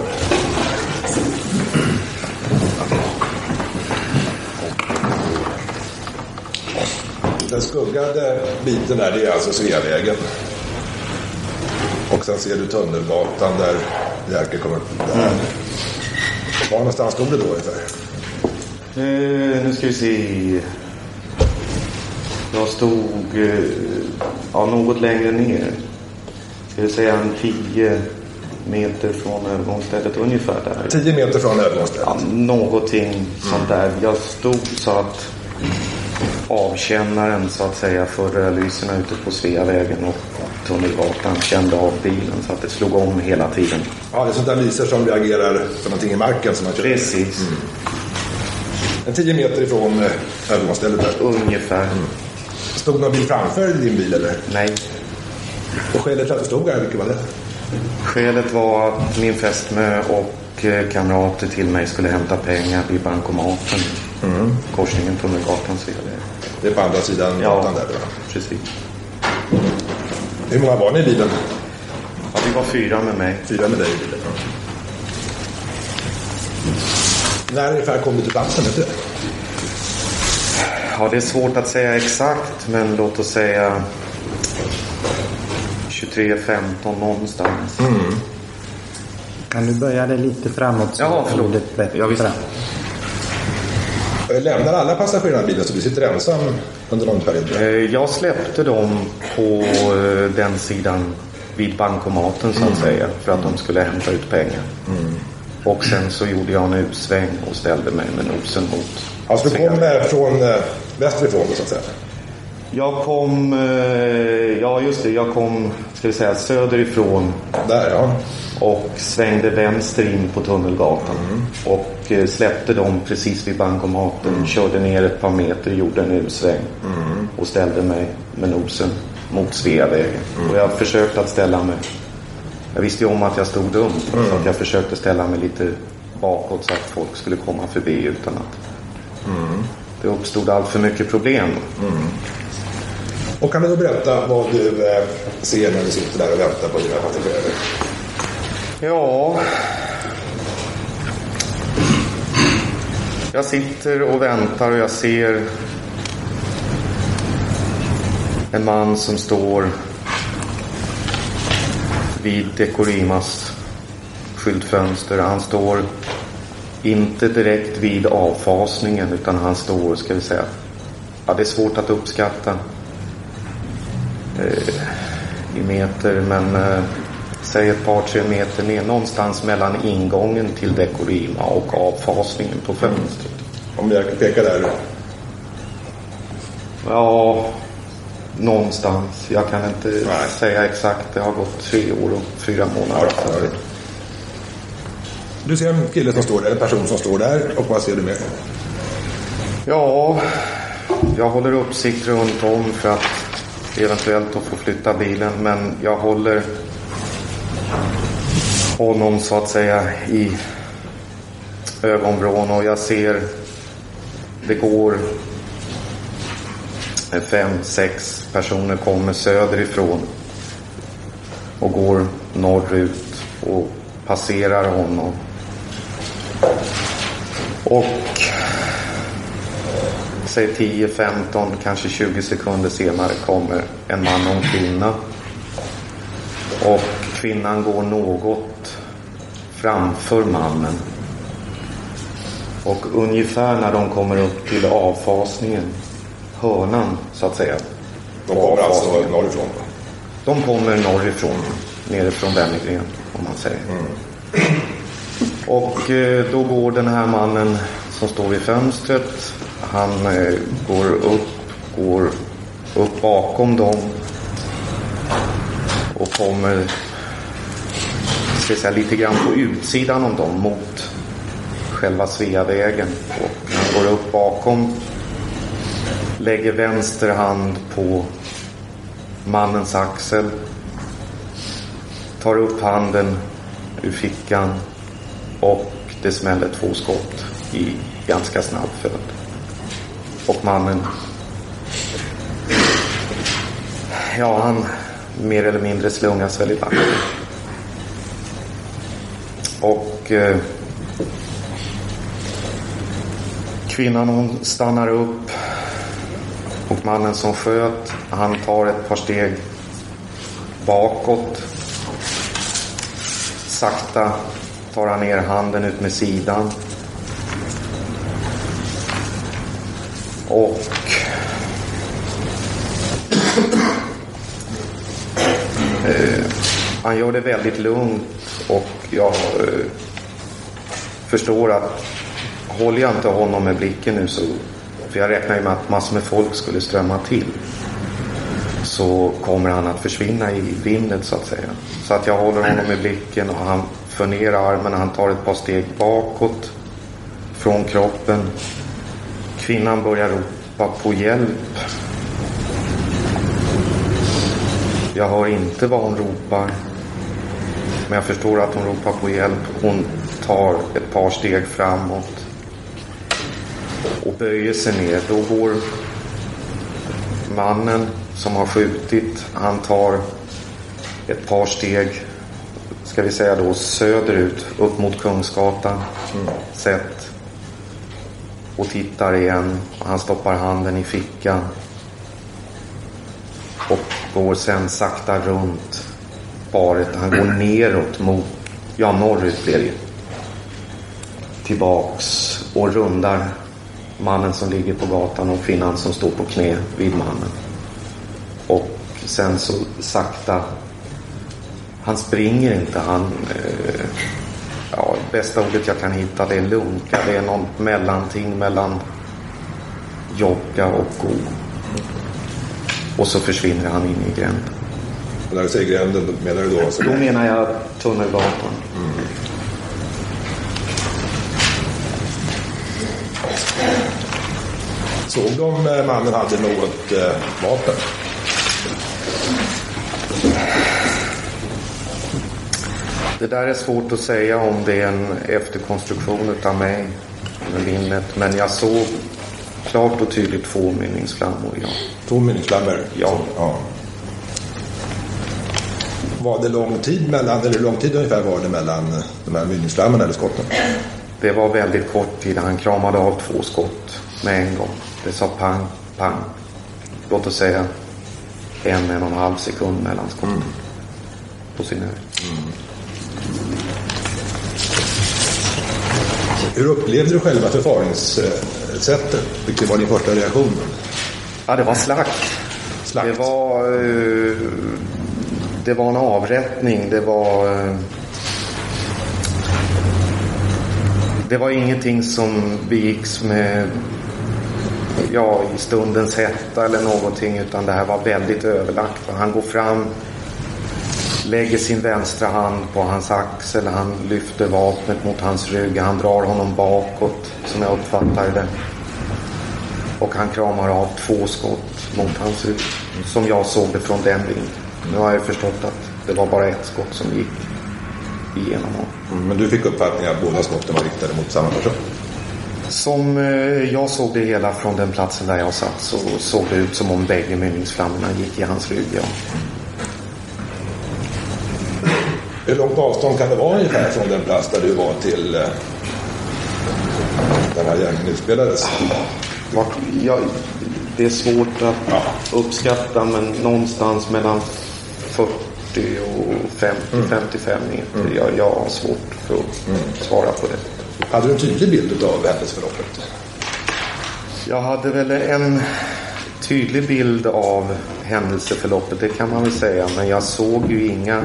Den skuggade biten där, det är alltså Sveavägen. Och sen ser du Tunnelgatan där Jerker kommer upp. Där. Var någonstans stod du då ungefär? Eh, nu ska vi se. Jag stod eh, ja, något längre ner. Ska vi säga en 10 meter från övergångsstället ungefär där. 10 meter från övergångsstället? Ja, någonting sånt där. Jag stod så att avkännaren så att säga för rödlyserna ute på Sveavägen och Tunnelgatan kände av bilen så att det slog om hela tiden. Ja, det är sånt där lyser som reagerar för någonting i marken som man kör. Precis. Mm. En 10 meter ifrån eh, övergångsstället där? Ungefär. Mm. Stod någon bil framför din bil eller? Nej. Och skälet till att du stod där, vilket var det? Skälet var att min fästmö och eh, kamrater till mig skulle hämta pengar vid bankomaten. Mm. Korsningen Tunnelgatan Sveaväg. Det är på andra sidan ja, gatan där då? precis. Hur många var ni i bilen? Ja, vi var fyra med mig. Fyra med dig i bilen, ja. När ungefär kom du till platsen, vet du? Ja, det är svårt att säga exakt, men låt oss säga 23.15 någonstans. Mm. Kan du börja det lite framåt? Så ja, förlåt. Ja, visst. Lämnar alla passagerarna bilen så du sitter ensam under någon period? Jag släppte dem på den sidan vid bankomaten så att mm. säga för att de skulle hämta ut pengar. Mm. Och sen så gjorde jag en utsväng och ställde mig med nosen mot Alltså du kom från västerifrån så att säga? Jag kom, ja just det, jag kom ska vi säga, söderifrån. Där ja. Och svängde vänster in på Tunnelgatan. Mm. Och släppte dem precis vid bankomaten. Mm. Körde ner ett par meter, gjorde en U-sväng. Mm. Och ställde mig med nosen mot Sveavägen. Mm. Och jag försökte att ställa mig. Jag visste ju om att jag stod dumt. Mm. Så att jag försökte ställa mig lite bakåt så att folk skulle komma förbi utan att mm. det uppstod allt för mycket problem. Och kan du då berätta vad du eh, ser när du sitter där och väntar på dina passagerare? Ja... Jag sitter och väntar och jag ser en man som står vid Dekorimas skyltfönster. Han står inte direkt vid avfasningen utan han står, ska vi säga, ja det är svårt att uppskatta eh, i meter men eh, säg ett par tre meter ner någonstans mellan ingången till Dekorima och avfasningen på fönstret. Om jag pekar där? Ja, någonstans. Jag kan inte Nej. säga exakt. Det har gått tre år och fyra månader. Ja, ja. Du ser en kille som står där, en person som står där och vad ser du mer? Ja, jag håller uppsikt runt om för att eventuellt att få flytta bilen men jag håller honom så att säga i ögonvrån och jag ser det går fem, sex personer kommer söderifrån och går norrut och passerar honom. Och säg 10, 15, kanske 20 sekunder senare kommer en man och en kvinna. Och kvinnan går något framför mannen. Och ungefär när de kommer upp till avfasningen, hörnan så att säga. De kommer alltså norrifrån? De kommer norrifrån, nerifrån Wennergren om man säger. Mm. Och eh, då går den här mannen som står vid fönstret, han eh, går upp, går upp bakom dem och kommer ska säga, lite grann på utsidan om dem mot själva Sveavägen. Och han går upp bakom, lägger vänster hand på mannens axel, tar upp handen ur fickan och det smäller två skott i ganska snabb följd. Och mannen, ja han mer eller mindre slungas väl i backen. Och eh, kvinnan hon stannar upp och mannen som sköt han tar ett par steg bakåt. Sakta tar han ner handen ut med sidan. Och eh, Han gör det väldigt lugnt och jag eh, förstår att håller jag inte honom med blicken nu så, för jag räknar ju med att massor med folk skulle strömma till, så kommer han att försvinna i vindet så att säga. Så att jag håller honom i blicken och han för ner armen, han tar ett par steg bakåt från kroppen. Kvinnan börjar ropa på hjälp. Jag hör inte vad hon ropar. Men jag förstår att hon ropar på hjälp. Hon tar ett par steg framåt. Och böjer sig ner. Då går mannen som har skjutit. Han tar ett par steg. Ska vi säga då söderut. Upp mot Kungsgatan. Sett. Och tittar igen. Han stoppar handen i fickan. Och går sen sakta runt paret. Han går neråt mot, ja norrut blir det Tillbaks och rundar mannen som ligger på gatan och kvinnan som står på knä vid mannen. Och sen så sakta, han springer inte, han, eh, ja bästa ordet jag kan hitta det är lunka, det är något mellanting mellan jogga och gå. Och så försvinner han in i gränden. När du säger gränden, menar du då? Alltså, Då menar jag Tunnelgatan. Såg de eh, mannen hade något eh, vapen? Det där är svårt att säga om det är en efterkonstruktion utav mig med minnet. Men jag såg klart och tydligt två mynningsflammor, ja. Två mynningsflammor? Ja. ja. Var det lång tid mellan, eller hur lång tid ungefär var det mellan de här mynningsflammorna eller skotten? Det var väldigt kort tid. Han kramade av två skott med en gång. Det sa pang, pang. Låt oss säga en, en och en halv sekund mellan skotten. På sin höjd. Hur upplevde du själva förfaringssättet? Vilken var din första reaktion? Ja, det var slakt. Det var, eh, det var en avrättning. Det var... eh, Det var ingenting som begicks med ja, i stundens hetta eller någonting utan det här var väldigt överlagt. Han går fram, lägger sin vänstra hand på hans axel, han lyfter vapnet mot hans rygg, han drar honom bakåt som jag uppfattar det. Och han kramar av två skott mot hans rygg som jag såg det från den vinkeln. Nu har jag förstått att det var bara ett skott som gick igenom honom. Mm, men du fick uppfattningen att båda skotten var riktade mot samma person? Som eh, jag såg det hela från den platsen där jag satt så såg det ut som om bägge mynningsflammorna gick i hans rygg. Ja. Hur långt avstånd kan det vara ungefär från den plats där du var till eh, den här gängen utspelades? Ja, det är svårt att uppskatta men någonstans mellan 40 och 50, 55 meter. Jag, jag har svårt för att svara på det. Hade du en tydlig bild av händelseförloppet? Jag hade väl en tydlig bild av händelseförloppet, det kan man väl säga. Men jag såg ju inga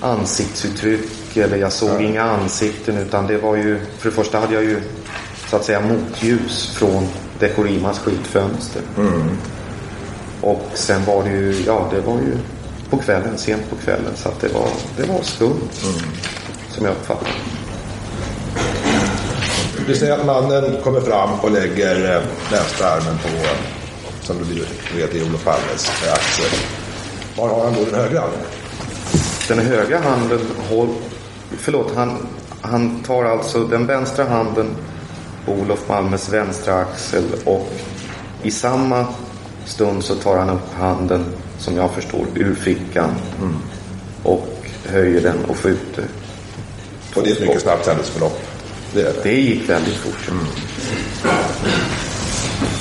ansiktsuttryck eller jag såg inga ansikten utan det var ju, för det första hade jag ju så att säga motljus från Dekorimas skyltfönster. Och sen var det ju, ja det var ju på kvällen, sent på kvällen så att det var, det var skumt. Som jag uppfattade Du säger att mannen kommer fram och lägger eh, vänstra armen på, eh, som du vet, i Olof Palmes eh, axel. Var har han då den högra handen? Den högra handen håll, förlåt, han, han tar alltså den vänstra handen på Olof Palmes vänstra axel och i samma stund så tar han upp handen som jag förstår ur fickan och höjer den och skjuter. Och det är ett mycket snabbt händelseförlopp. Det, är det. det gick väldigt fort.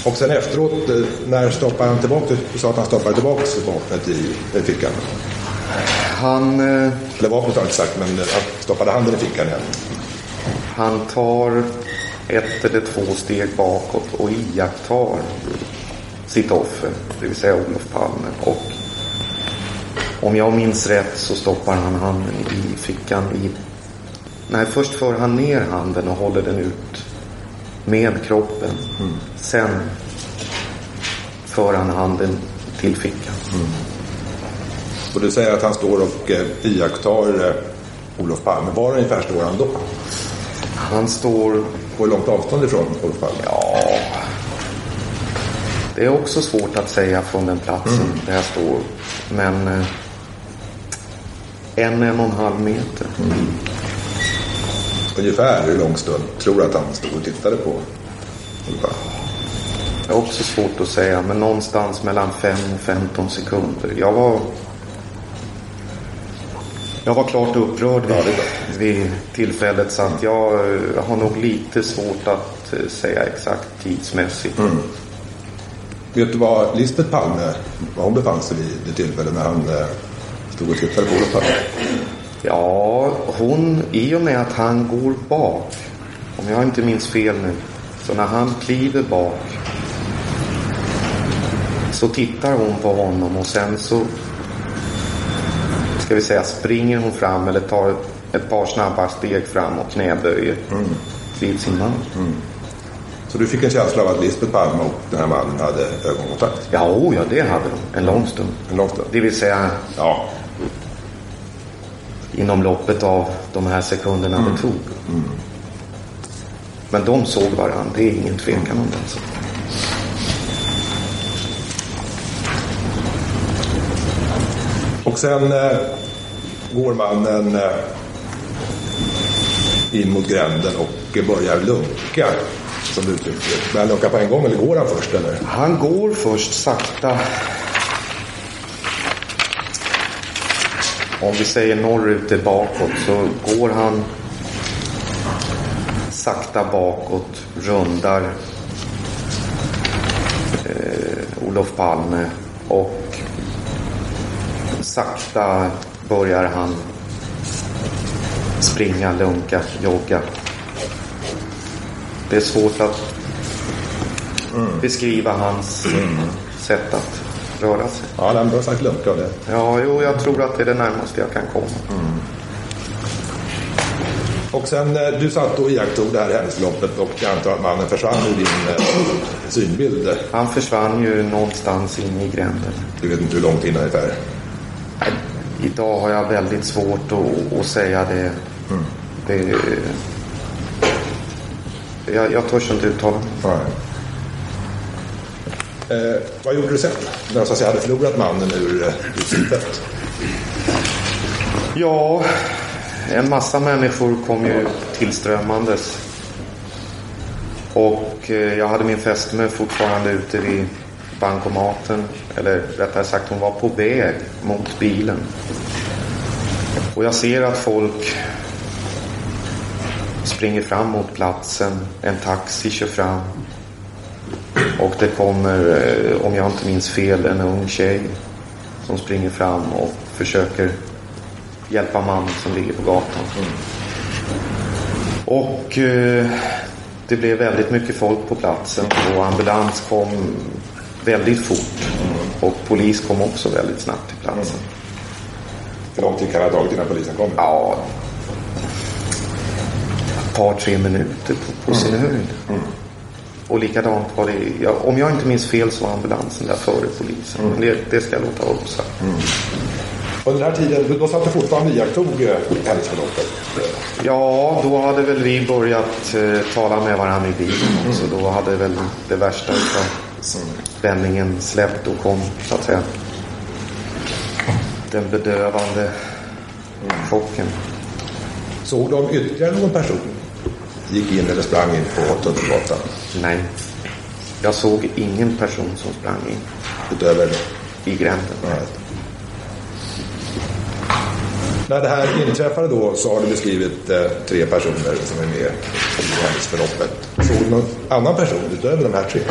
Och sen efteråt, eh, när stoppar han tillbaka? Du sa att han stoppade tillbaka vapnet i, i fickan. Han... eh, Eller vapnet har jag inte sagt, men han stoppade handen i fickan igen. Han tar ett eller två steg bakåt och iakttar sitt offer, det vill säga Olof Palme. Och Om jag minns rätt så stoppar han handen i fickan i... Nej, först för han ner handen och håller den ut med kroppen. Mm. Sen för han handen till fickan. Mm. Och du säger att han står och eh, iakttar eh, Olof Palme. Var ungefär står han då? Han står... På hur långt avstånd ifrån Olof Palme? Ja... Det är också svårt att säga från den platsen Mm. där jag står. Men... Eh, en, en och en halv meter. Mm. Ungefär hur lång stund tror du att han stod och tittade på Palme? Det är också svårt att säga, men någonstans mellan 5 och 15 sekunder. Jag var... Jag var klart upprörd vid, vid tillfället så att jag eh, har nog lite svårt att eh, säga exakt tidsmässigt. Mm. Vet du var Lisbeth Palme, var hon befann sig vid det tillfället när han eh, stod och tittade på Olof Palme? Ja, hon, i och med att han går bak, om jag inte minns fel nu, så när han kliver bak så tittar hon på honom och sen så ska vi säga springer hon fram eller tar ett par snabba steg fram och knäböjer vid sin man. Så du fick en känsla av att Lisbeth Palme och den här mannen hade ögonkontakt? Ja, oh, ja det hade de. En lång stund. En lång stund? Det vill säga ja. Inom loppet av de här sekunderna Mm. det tog. Men de såg varandra, det är ingen tvekan om den saken. Och sen eh, går mannen eh, in mot gränden och börjar lunka, som du uttrycker det. Börjar han lunka på en gång eller går han först? Eller? Han går först sakta. Om vi säger norrut är bakåt så går han sakta bakåt, rundar eh, Olof Palme och sakta börjar han springa, lunka, jogga. Det är svårt att beskriva hans sätt att röra sig. Ja, han har sagt lunka av det. Ja, jo, jag tror att det är det närmaste jag kan komma. Och sen, eh, du satt och iakttog det här händelseförloppet och jag antar att mannen försvann ur din eh, synbild. Han försvann ju någonstans in i gränden. Du vet inte hur långt in ungefär? Idag har jag väldigt svårt att, att säga det. det jag, jag törs inte uttala mig. Eh, vad gjorde du sen? När du så att säga hade förlorat mannen ur, eh. Ja, en massa människor kom ju tillströmmandes. Och eh, jag hade min fästmö fortfarande ute vid bankomaten. Eller rättare sagt, hon var på väg mot bilen. Och jag ser att folk springer fram mot platsen. En taxi kör fram. Och det kommer, eh, om jag inte minns fel, en ung tjej som springer fram och försöker hjälpa mannen som ligger på gatan. Och eh, det blev väldigt mycket folk på platsen och ambulans kom väldigt fort. Och polis kom också väldigt snabbt till platsen. Hur lång tid kan det ha tagit innan polisen kom? Ja, ett par, tre minuter på, på sin höjd. Och likadant var det, ja, om jag inte minns fel så var ambulansen där före polisen. Men det, det ska jag låta vara osagt. Under den här tiden, då satt du fortfarande och iakttog eh, händelseförloppet? Ja, då hade väl vi börjat eh, tala med varandra i bilen också. Då hade väl det värsta utav spänningen släppt och kom så att säga den bedövande chocken. Såg de ytterligare någon person? Gick in eller sprang in på Tunnelgatan? Nej. Jag såg ingen person som sprang in. Utöver? I gränden. När det här inträffade då så har du beskrivit eh, tre personer som är med i händelseförloppet. Såg du någon annan person utöver de här tre?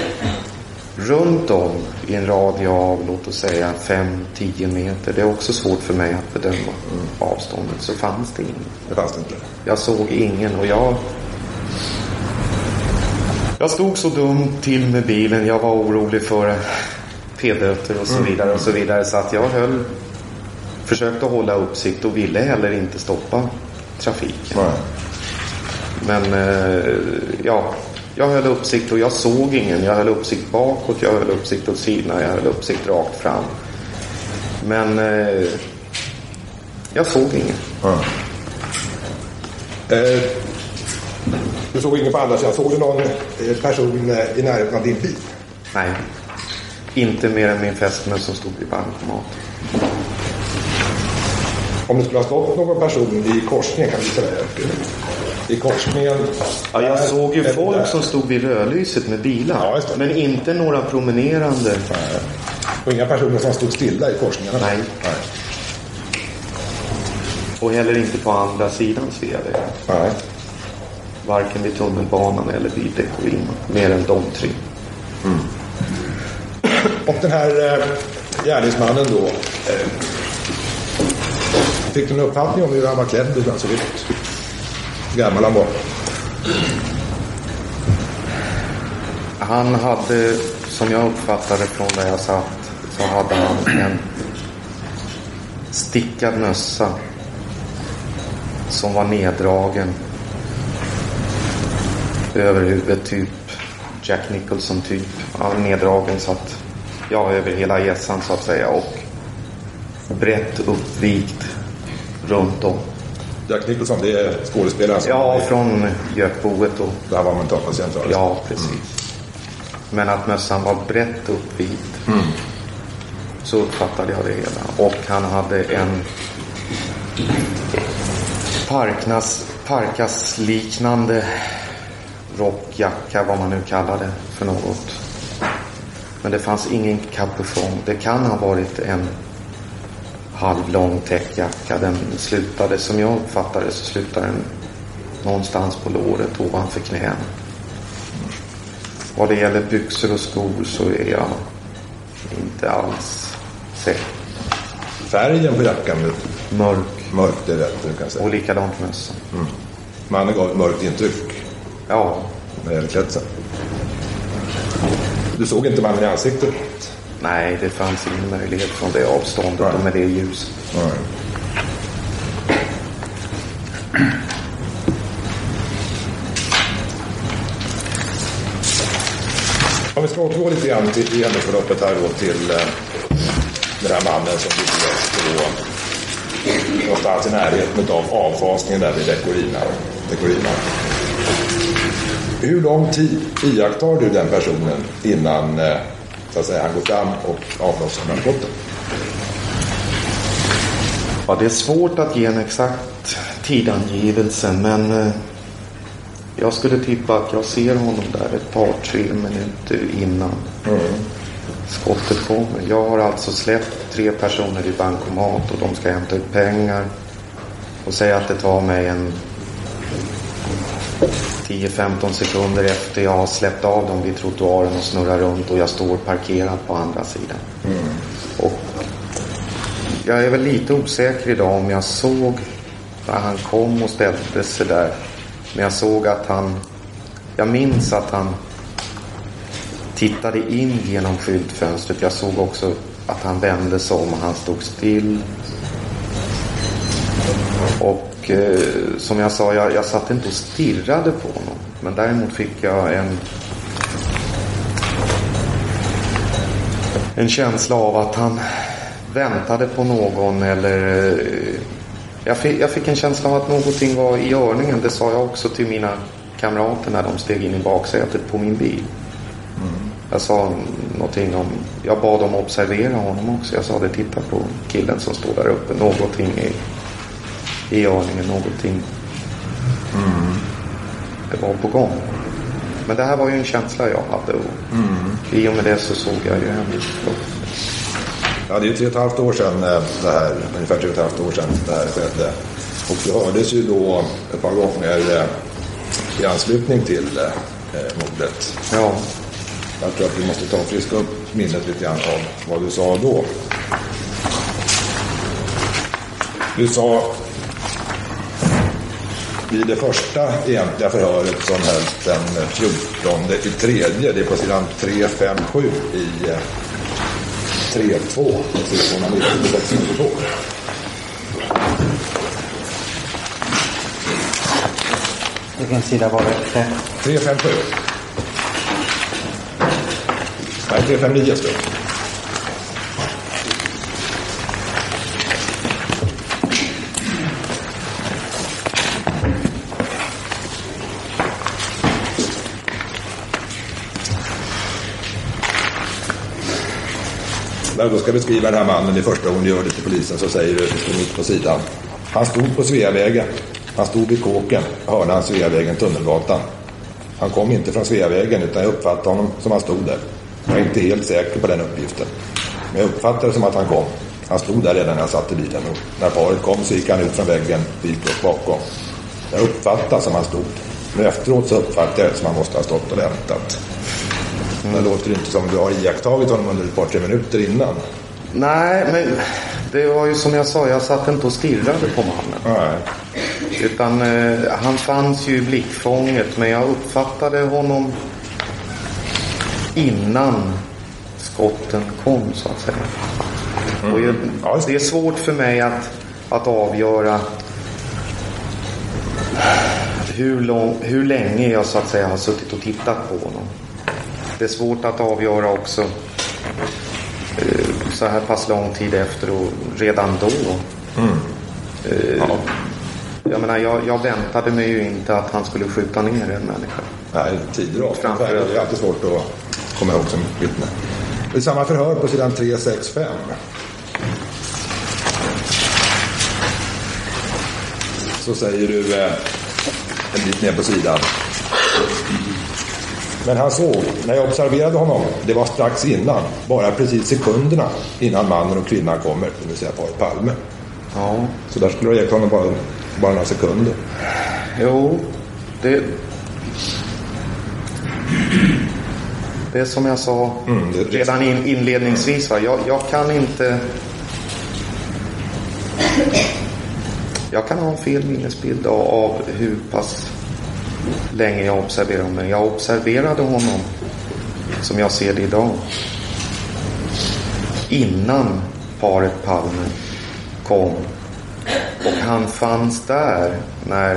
Runt om i en radie av låt oss säga 5-10 meter. Det är också svårt för mig att bedöma avståndet. Så fanns det ingen. Det fanns det inte? Jag såg ingen och jag Jag stod så dumt till med bilen. Jag var orolig för p-böter och så vidare och så vidare. Så att jag höll försökte hålla uppsikt och ville heller inte stoppa trafiken. Men eh, ja, jag höll uppsikt och jag såg ingen. Jag höll uppsikt bakåt, jag höll uppsikt åt sidorna, jag höll uppsikt rakt fram. Men eh, jag såg ingen. Eh, du såg ingen på andra sidan. Såg du någon eh, person eh, i närheten av din bil? Nej, inte mer än min fästmö som stod vid bankomaten. Om det skulle ha stått någon person i korsningen kan vi säga. I korsningen. Ja, jag såg ju folk där. som stod vid rödlyset med bilar. men inte några promenerande. Och inga personer som stod stilla i korsningarna? Nej. Och heller inte på andra sidan Sveavägen. Nej. Varken vid tunnelbanan eller vid Dekorima. Mer än de tre. Och den här eh, gärningsmannen då. Eh, fick du en uppfattning om hur han var klädd? Hur han såg ut? Hur gammal han var? Han hade, som jag uppfattade från där jag satt, så hade han en stickad mössa som var neddragen över huvudet, typ Jack Nicholson typ. Han neddragen så att, ja, över hela hjässan så att säga och brett uppvikt runt om. Jack Nicholson, det är skådespelaren som... Ja, från Gökboet och... Var mentalpatient var det. Ja, precis. Men att mössan var brett uppvikt. Så uppfattade jag det hela. Och han hade en parknas, parkasliknande rockjacka, vad man nu kallar det för något. Men det fanns ingen kapuschong. Det kan ha varit en halvlång täckjacka. Den slutade, som jag uppfattade så slutade den någonstans på låret ovanför knän. Vad det gäller byxor och skor så är jag inte alls säker. Färgen på jackan? Mörk. Mörk, det är rätt du kan säga. Och likadant mössan. Mm. Mannen gav ett mörkt intryck. Ja. När det gäller klädseln. Du såg inte mannen i ansiktet? Nej, det fanns ingen möjlighet från det avståndet och med det ljuset. Om vi ska återgå lite grann till i händelseförloppet här då till eh, den här mannen som byggdes då någonstans i närheten av avfasningen där vid Dekorina. Dekorina. Hur lång tid iakttar du den personen innan eh, så att säga, han går fram och avlossar narkotikan? Ja, det är svårt att ge en exakt tidangivelse men eh, jag skulle tippa att jag ser honom där ett par, tre minuter innan skottet kommer. Jag har alltså släppt tre personer i bankomat och de ska hämta ut pengar. Och säga att det tar mig en 10-15 sekunder efter jag har släppt av dem vid trottoaren och snurrar runt och jag står parkerad på andra sidan. Och jag är väl lite osäker idag om jag såg när han kom och ställde sig där. Men jag såg att han, jag minns att han tittade in genom skyltfönstret. Jag såg också att han vände sig om och han stod still. Och eh, som jag sa, jag, jag satt inte och stirrade på honom. Men däremot fick jag en en känsla av att han väntade på någon eller eh, jag fick, jag fick en känsla av att någonting var i görningen. Det sa jag också till mina kamrater när de steg in i baksätet på min bil. Jag sa någonting om, jag bad dem observera honom också. Jag sa det, titta på killen som står där uppe. Någonting är i görningen, någonting. Det var på gång. Men det här var ju en känsla jag hade och i och med det så såg jag ju händelseförloppet. Ja, det är ju tre och ett halvt år sedan eh, det här, ungefär tre och ett halvt år sedan det här skedde. Och det hördes ju då ett par gånger eh, i anslutning till eh, mordet. Ja. Jag tror att vi måste ta och friska upp minnet lite grann av vad du sa då. Du sa vid det första egentliga förhöret som hölls den 14 i tredje. Det är på sidan 357 i eh, 32, Vilken sida var det? 357. Nej, 359 står det. När du då ska beskriva den här mannen i första hon gör det till polisen så säger du, står mitt på sidan. Han stod på Sveavägen. Han stod vid kåken, hörnan Sveavägen, Tunnelgatan. Han kom inte från Sveavägen utan jag uppfattade honom som han stod där. Jag är inte helt säker på den uppgiften. Men jag uppfattade det som att han kom. Han stod där redan när jag satt i bilen och när paret kom så gick han ut från väggen och gick upp bakom. Jag uppfattade som han stod. Men efteråt så uppfattade jag det som att han måste ha stått och väntat. Det låter inte som du har iakttagit honom under ett par, tre minuter innan. Nej, men det var ju som jag sa, jag satt inte och stirrade på mannen. Nej. Utan eh, han fanns ju i blickfånget, men jag uppfattade honom innan skotten kom, så att säga. Och jag, det är svårt för mig att, att avgöra hur, lång, hur länge jag så att säga har suttit och tittat på honom. Det är svårt att avgöra också eh, så här pass lång tid efter och redan då. Mm. Eh, Jag menar, jag, jag väntade mig ju inte att han skulle skjuta ner en människa. Nej, tider och avstånd är alltid svårt att komma ihåg som vittne. I samma förhör på sidan 365. Så säger du eh, en bit ner på sidan. Men han såg, när jag observerade honom, det var strax innan, bara precis sekunderna innan mannen och kvinnan kommer, det vill säga paret Palme. Ja. Så där skulle du ha gett honom bara, bara några sekunder. Jo, det... Det är som jag sa Mm, det- redan in, inledningsvis. Va? Jag, jag kan inte... Jag kan ha en fel minnesbild av hur pass länge jag observerade honom. Jag observerade honom som jag ser det idag. Innan paret Palme kom. Och han fanns där när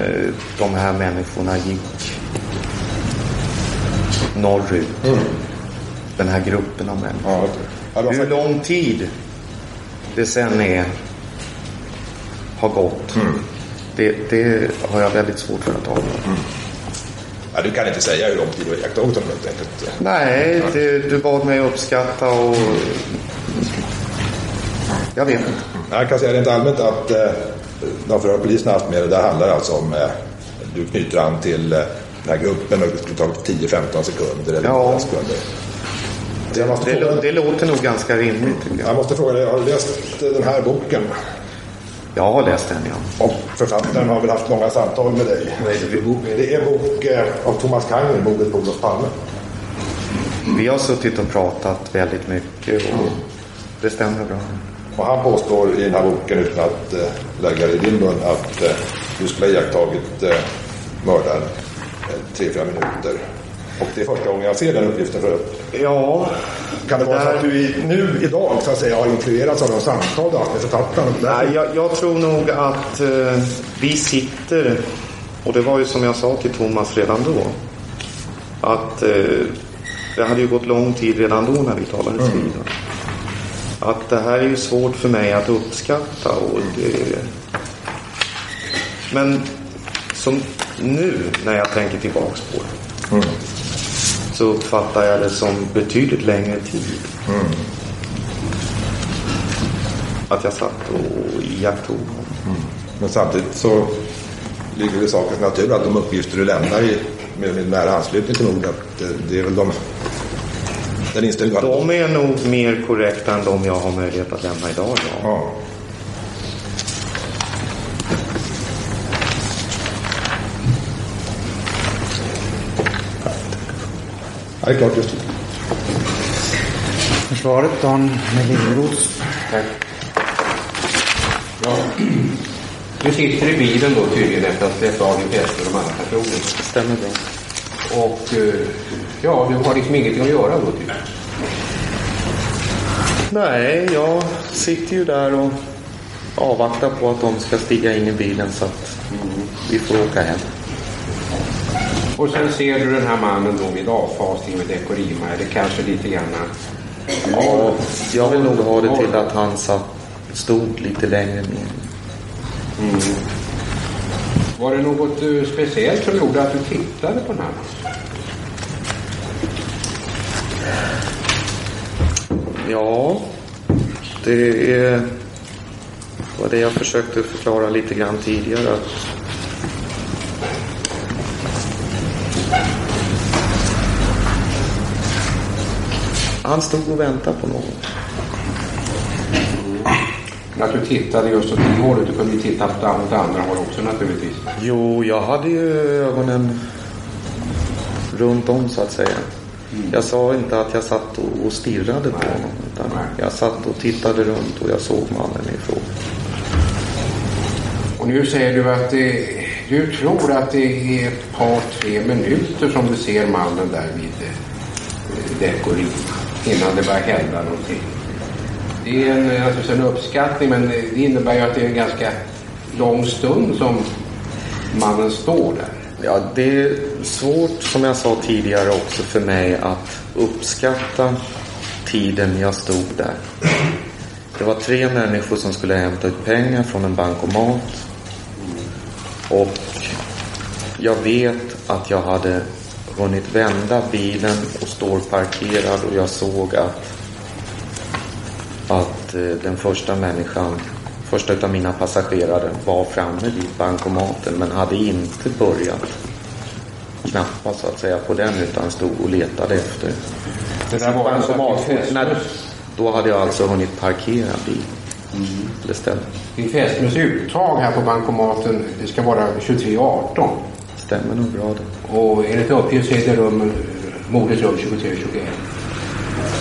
eh, de här människorna gick norrut. Den här gruppen av människor. Hur lång tid det sen är har gått. Det, det har jag väldigt svårt för att avgöra. Ja, du kan inte säga hur lång tid du har iakttagit honom helt enkelt. Nej, det, du bad mig uppskatta och... Jag vet inte. Jag kan säga rent allmänt att eh, de förhör polisen haft med det, där handlar det alltså om eh, du knyter an till eh, den här gruppen och det skulle ta 10-15 sekunder eller Ja. några sekunder. Jag måste Det, fråga- det låter nog ganska rimligt jag. Jag måste fråga dig, har du läst den här boken? Jag har läst den, ja. Och författaren har väl haft många samtal med dig? Vad är det för bok? Det är bok eh, av Thomas Kanger, Mordet på Olof Palme. Vi har suttit och pratat väldigt mycket och det stämmer bra. Och han påstår i den här boken, utan att eh, lägga det i din mun, att eh, du skulle ha iakttagit eh, mördaren eh, tre, fyra minuter. Och det är första gången jag ser den uppgiften förut. Ja. Kan det vara så där- att du nu idag så att säga har influerats av de samtal du haft med författaren? Nej, jag, jag tror nog att eh, vi sitter, och det var ju som jag sa till Thomas redan då, att eh, det hade ju gått lång tid redan då när vi talades Mm. vid. Att det här är ju svårt för mig att uppskatta. Och det... Men som nu när jag tänker tillbaks på det Mm. Så uppfattar jag det som betydligt längre tid. Mm. Att jag satt och iakttog honom. Men samtidigt så ligger det i sakens natur att de uppgifter du lämnar i, med, med nära anslutning till mordet, det, det är väl de, den inställning du hade De är nog mer korrekta än de jag har möjlighet att lämna idag. Ja. Ja. Ja, det är klart just det. Försvaret, Dan Lindroth. Tack. Ja. Du sitter i bilen då tydligen efter att ha släppt av din fäste och de andra personerna. Stämmer bra. Och eh, ja, du har liksom ingenting att göra då typ. Nej, jag sitter ju där och avvaktar på att de ska stiga in i bilen så att vi får åka hem. Och sen ser du den här mannen då vid avfasning med Dekorima, eller kanske lite grann... Ja, jag vill nog ha det till att han satt, stod lite längre ner. Mm. Var det något eh, speciellt som gjorde att du tittade på den här? Ja, det är var det jag försökte förklara lite grann tidigare. Att han stod och väntade på någon. Att du tittade just åt det hållet, du kunde ju titta på åt andra håll också naturligtvis. Jo, jag hade ju ögonen runt om så att säga. Jag sa inte att jag satt och stirrade på honom. Utan jag satt och tittade runt och jag såg mannen ifrån. Och nu säger du att det, du tror att det är ett par, tre minuter som du ser mannen där vid eh, Dekorima innan det börjar hända någonting. Det är en, alltså en uppskattning men det innebär ju att det är en ganska lång stund som mannen står där. Ja, det är svårt som jag sa tidigare också för mig att uppskatta tiden jag stod där. Det var tre människor som skulle hämta ut pengar från en bankomat. Och jag vet att jag hade hunnit vända bilen och står parkerad och jag såg att, att eh, den första människan, första utav mina passagerare var framme vid bankomaten men hade inte börjat knappa så att säga på den utan stod och letade efter Det där var bankomat. När, då hade jag alltså hunnit parkera bilen. Stället. din fästmös uttag här på bankomaten, det ska vara 23.18. Stämmer nog bra det. Och enligt uppgift så är det rum, mordets rum 23.21.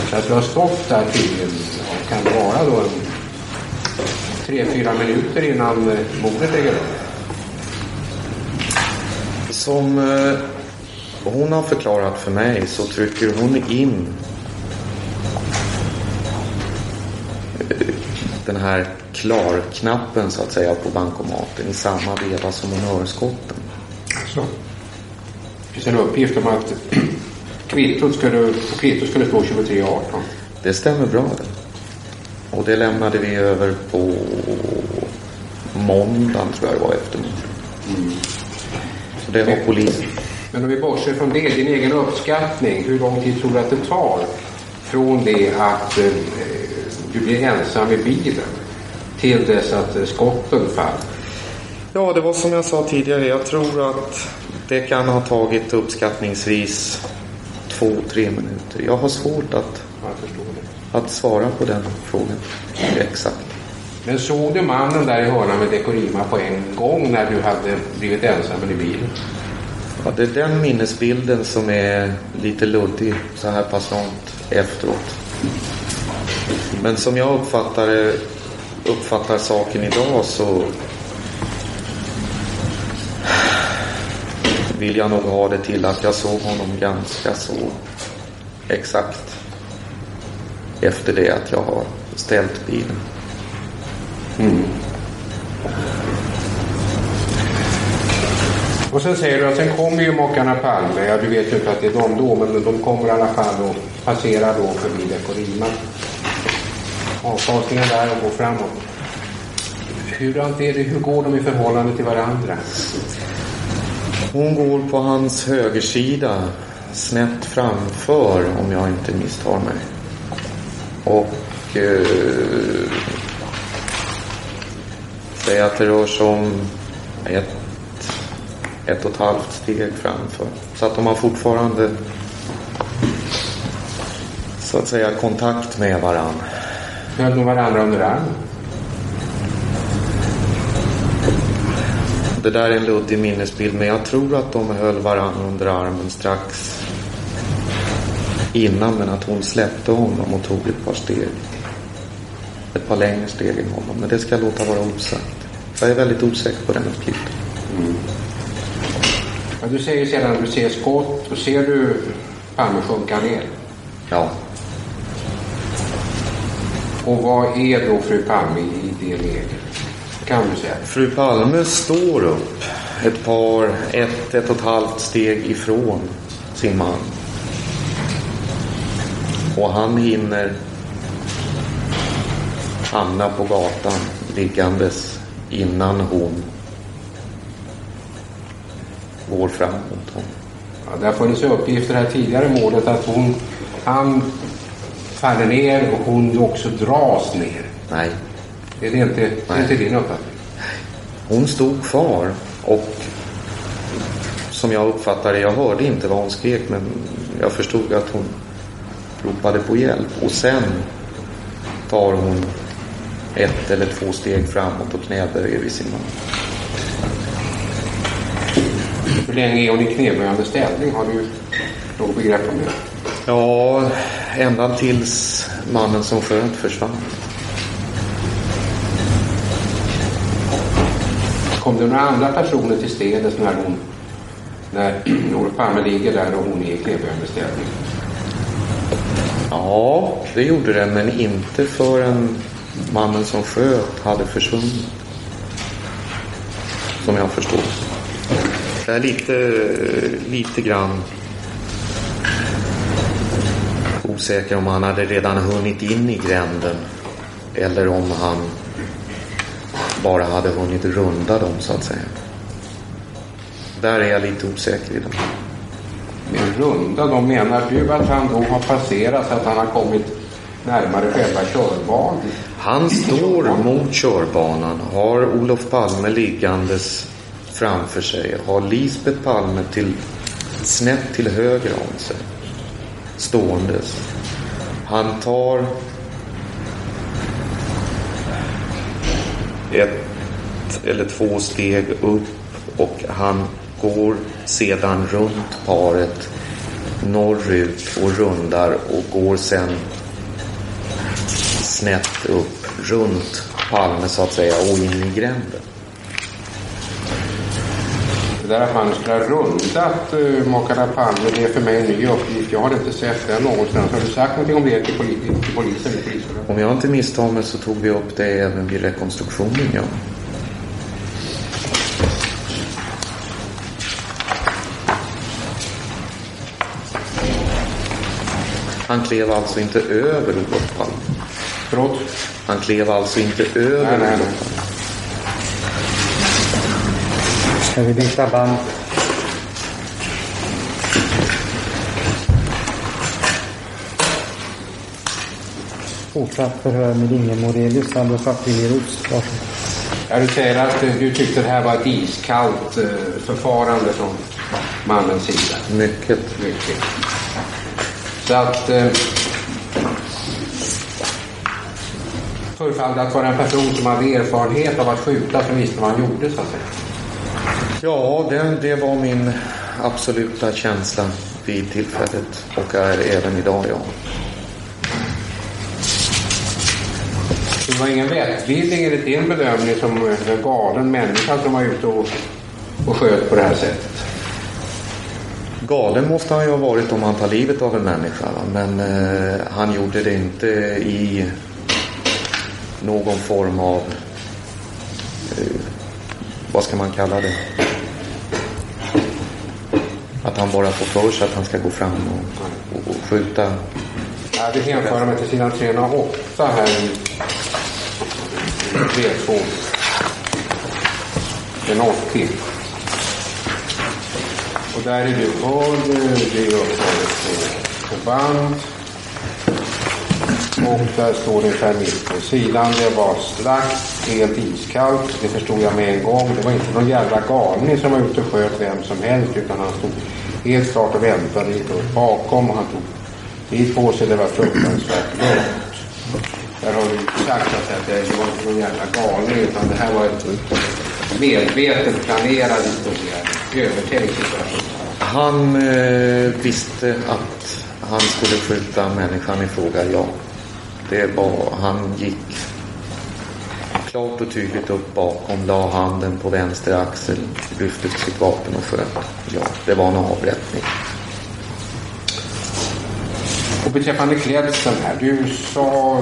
Så att du har stått där tydligen, ja, kan vara då tre, fyra minuter innan eh, mordet äger rum. Som eh, hon har förklarat för mig så trycker hon in eh, den här klarknappen så att säga på bankomaten i samma veva som hon hör skotten. Så. Det finns en uppgift om att kvittot skulle, på kvittot skulle stå 23.18. Det stämmer bra det. Och det lämnade vi över på måndagen tror jag det var eftermiddag. Så det har polisen. Men om vi bortser från det, din egen uppskattning, hur lång tid tror du att det tar från det att eh, du blir ensam i bilen till dess att skotten faller? Ja, det var som jag sa tidigare. Jag tror att det kan ha tagit uppskattningsvis två, tre minuter. Jag har svårt att, att svara på den frågan exakt. Men såg du mannen där i hörnan med Dekorima på en gång när du hade blivit ensam i bilen? Ja, det är den minnesbilden som är lite luddig så här pass långt efteråt. Men som jag uppfattar, uppfattar saken idag så vill jag nog ha det till att jag såg honom ganska så exakt efter det att jag har ställt bilen. Mm. Och sen säger du att sen kommer ju mockarna Palme. Ja, du vet ju inte att det är de då, men de kommer i alla fall och passerar då förbi Dekorima. Avfasningen där och går framåt. Hur, är det, hur går de i förhållande till varandra? Hon går på hans högersida snett framför om jag inte misstar mig. Och eh, säg att det rör sig om ett, ett och ett halvt steg framför. Så att de har fortfarande så att säga kontakt med varandra. Höll de varandra under armen? Det där är en luddig minnesbild men jag tror att de höll varann under armen strax innan men att hon släppte honom och tog ett par steg. Ett par längre steg än honom. Men det ska jag låta vara osagt. Jag är väldigt osäker på den uppgiften. Ja, du säger sedan att du ser skott och ser du Palme sjunka ner. Ja. Och vad är då fru Palme i det läget? Kan du säga. Fru Palme står upp ett par, ett, ett och ett halvt steg ifrån sin man. Och han hinner hamna på gatan liggandes innan hon går fram mot honom. Ja, det har funnits uppgifter här tidigare i målet att hon, han faller ner och hon också dras ner. Nej. Är det inte, är inte din uppfattning? Hon stod kvar och som jag uppfattade jag hörde inte vad hon skrek men jag förstod att hon ropade på hjälp och sen tar hon ett eller två steg framåt och knäböjer vid sin man. Hur länge är hon i knäböjande ställning? Har du något begrepp om det? Ja, ända tills mannen som sköt försvann. Kom det några andra personer till stedet när hon när Olof Palme ligger där och hon är i knäböjande ställning? Ja, det gjorde det, men inte förrän mannen som sköt hade försvunnit. Som jag förstår. Jag är lite, lite grann osäker om han hade redan hunnit in i gränden eller om han bara hade hunnit runda dem så att säga. Där är jag lite osäker idag. Med runda, då menar du att han då har passerat så att han har kommit närmare själva körbanan? Han står mot körbanan, har Olof Palme liggandes framför sig, har Lisbeth Palme till, snett till höger om sig, ståendes. Han tar ett eller två steg upp och han går sedan runt paret norrut och rundar och går sen snett upp runt Palme så att säga och in i gränden. Det där att man skulle ha rundat uh, makarna Palme, det är för mig en ny uppgift. Jag har inte sett det någonstans. Har du sagt någonting om det till, poli till polisen? Om jag inte misstar mig så tog vi upp det även vid rekonstruktionen, ja. Han klev alltså inte över Olof Palme. Förlåt? Han klev alltså inte över nej, nej. Olof Palme. Ska vi byta band? Fortsatt förhör med Inge Morelius, advokat Birger Roos. Varsågod. Ja, du säger att du tyckte det här var ett iskallt uh, förfarande från mannens sida. Mycket. Mycket. Så att... Uh, förefaller att vara en person som hade erfarenhet av att skjuta som visste vad han gjorde så att säga. Ja, det, det var min absoluta känsla vid tillfället och är även idag, ja. Det var ingen vettvilling enligt din bedömning som en galen människa som var ute och, och sköt på det här sättet? Galen måste han ju ha varit om han tar livet av en människa. va? Men eh, han gjorde det inte i någon form av, eh, vad ska man kalla det? Att han bara får för sig att han ska gå fram och, och, och skjuta. Ja, det hänför mig till sidan 308 här i V2. Den 80. Och där är det våld, det är upptaget på förband. Och där står det ungefär mitt på sidan. Det var slakt, helt iskallt. Det förstod jag med en gång. Det var inte någon jävla galning som var ute och sköt vem som helst. Utan han stod helt klart och väntade lite upp bakom. Och han tog tid på sig. Det var fruktansvärt lugnt. Där har du sagt att det var inte någon jävla galning. Utan det här var ett medvetet planerad historia. Övertänkt situation. Han eh, visste att han skulle skjuta människan i fråga, ja. Det var, han gick klart och tydligt upp bakom, la handen på vänster axel, lyfte sitt vapen och sköt. Ja, det var en avrättning. Och beträffande klädseln här. Du sa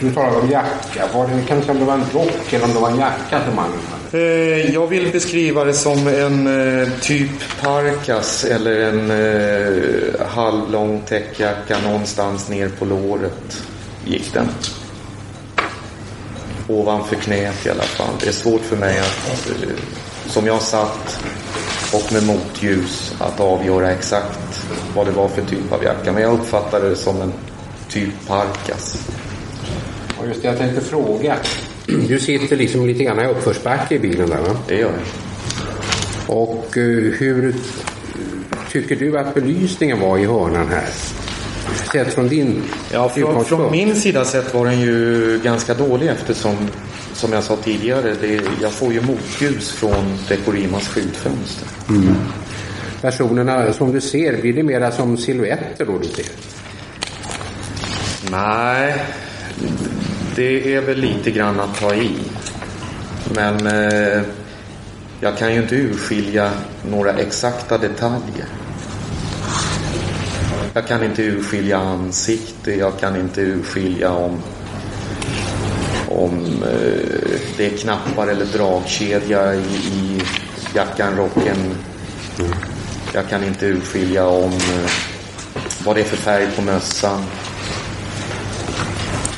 Du talade om jacka. Var det, kan du säga om det var en rock eller om det var en jacka som han hade? Eh, jag vill beskriva det som en eh, typ parkas eller en eh, halvlång täckjacka någonstans ner på låret gick den. Ovanför knät i alla fall. Det är svårt för mig att, som jag satt och med motljus, att avgöra exakt vad det var för typ av jacka. Men jag uppfattade det som en typ parkas. Ja, just det, jag tänkte fråga. Du sitter liksom lite grann i uppförsbacke i bilen där va? Det gör jag. Och eh, hur tycker du att belysningen var i hörnan här? Sett från din Ja, från, från min sida sett var den ju ganska dålig eftersom, som jag sa tidigare, det, jag får ju motljus från Dekorimas skyltfönster. Mm. Personerna som du ser, blir det mera som silhuetter då du ser? Nej, det är väl lite grann att ta i. Men eh, jag kan ju inte urskilja några exakta detaljer. Jag kan inte urskilja ansikte, jag kan inte urskilja om, om eh, det är knappar eller dragkedja i, i jackan, rocken. Jag kan inte urskilja om eh, vad det är för färg på mössan.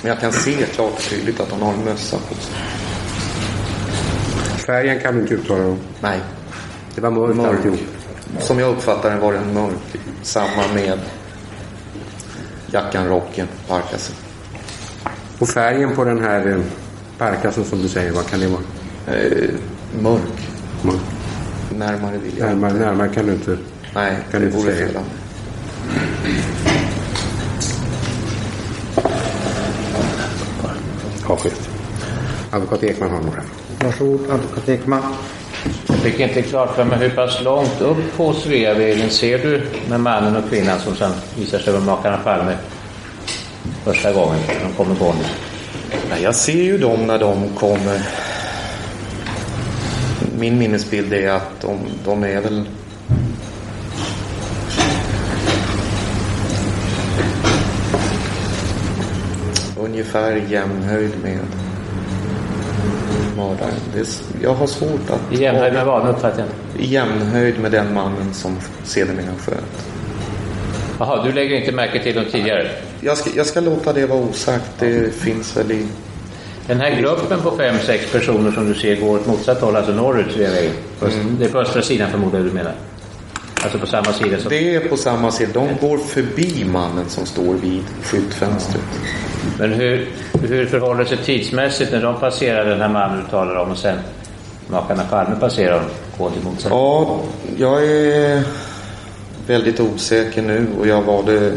Men jag kan se klart och tydligt att hon har en mössa på sig. Färgen kan du inte uttala om? Nej. Det var mörkt Mörk. alltihop. Som jag uppfattar den var den mörk. Samma med jackan, rocken, parkasen. Och färgen på den här eh, parkasen som du säger, vad kan det vara? Eh, mörk. Mörk. Närmare vill jag Närmare, inte. närmare kan du inte, Nej, kan du det inte vore säga. fel. Ja, skit. Advokat Ekman har några. Varsågod, advokat Ekman. Jag fick inte klart för mig hur pass långt upp på Sveavägen ser du med mannen och kvinnan som sen visar sig vara makarna Palme första gången de kommer gående. Nej, jag ser ju dem när de kommer. Min minnesbild är att de, de är väl ungefär jämnhöjd med mördaren. Jag har svårt att... I jämnhöjd med vad? Uppfattar jag. I jämnhöjd med den mannen som sedermera sköt. Jaha, du lägger inte märke till dem tidigare? Jag ska, jag ska låta det vara osagt. Det finns väl i... Den här gruppen på fem, sex personer som du ser går åt motsatt håll, alltså norrut Mm. Det är på östra sidan förmodar du menar? Alltså på samma sida som... Det är på samma sida. De går förbi mannen som står vid skyltfönstret. Men hur, hur förhåller det sig tidsmässigt när de passerar den här mannen du talar om och sen makarna Palme passerar och går till motsatt Ja, jag är väldigt osäker nu och jag var det,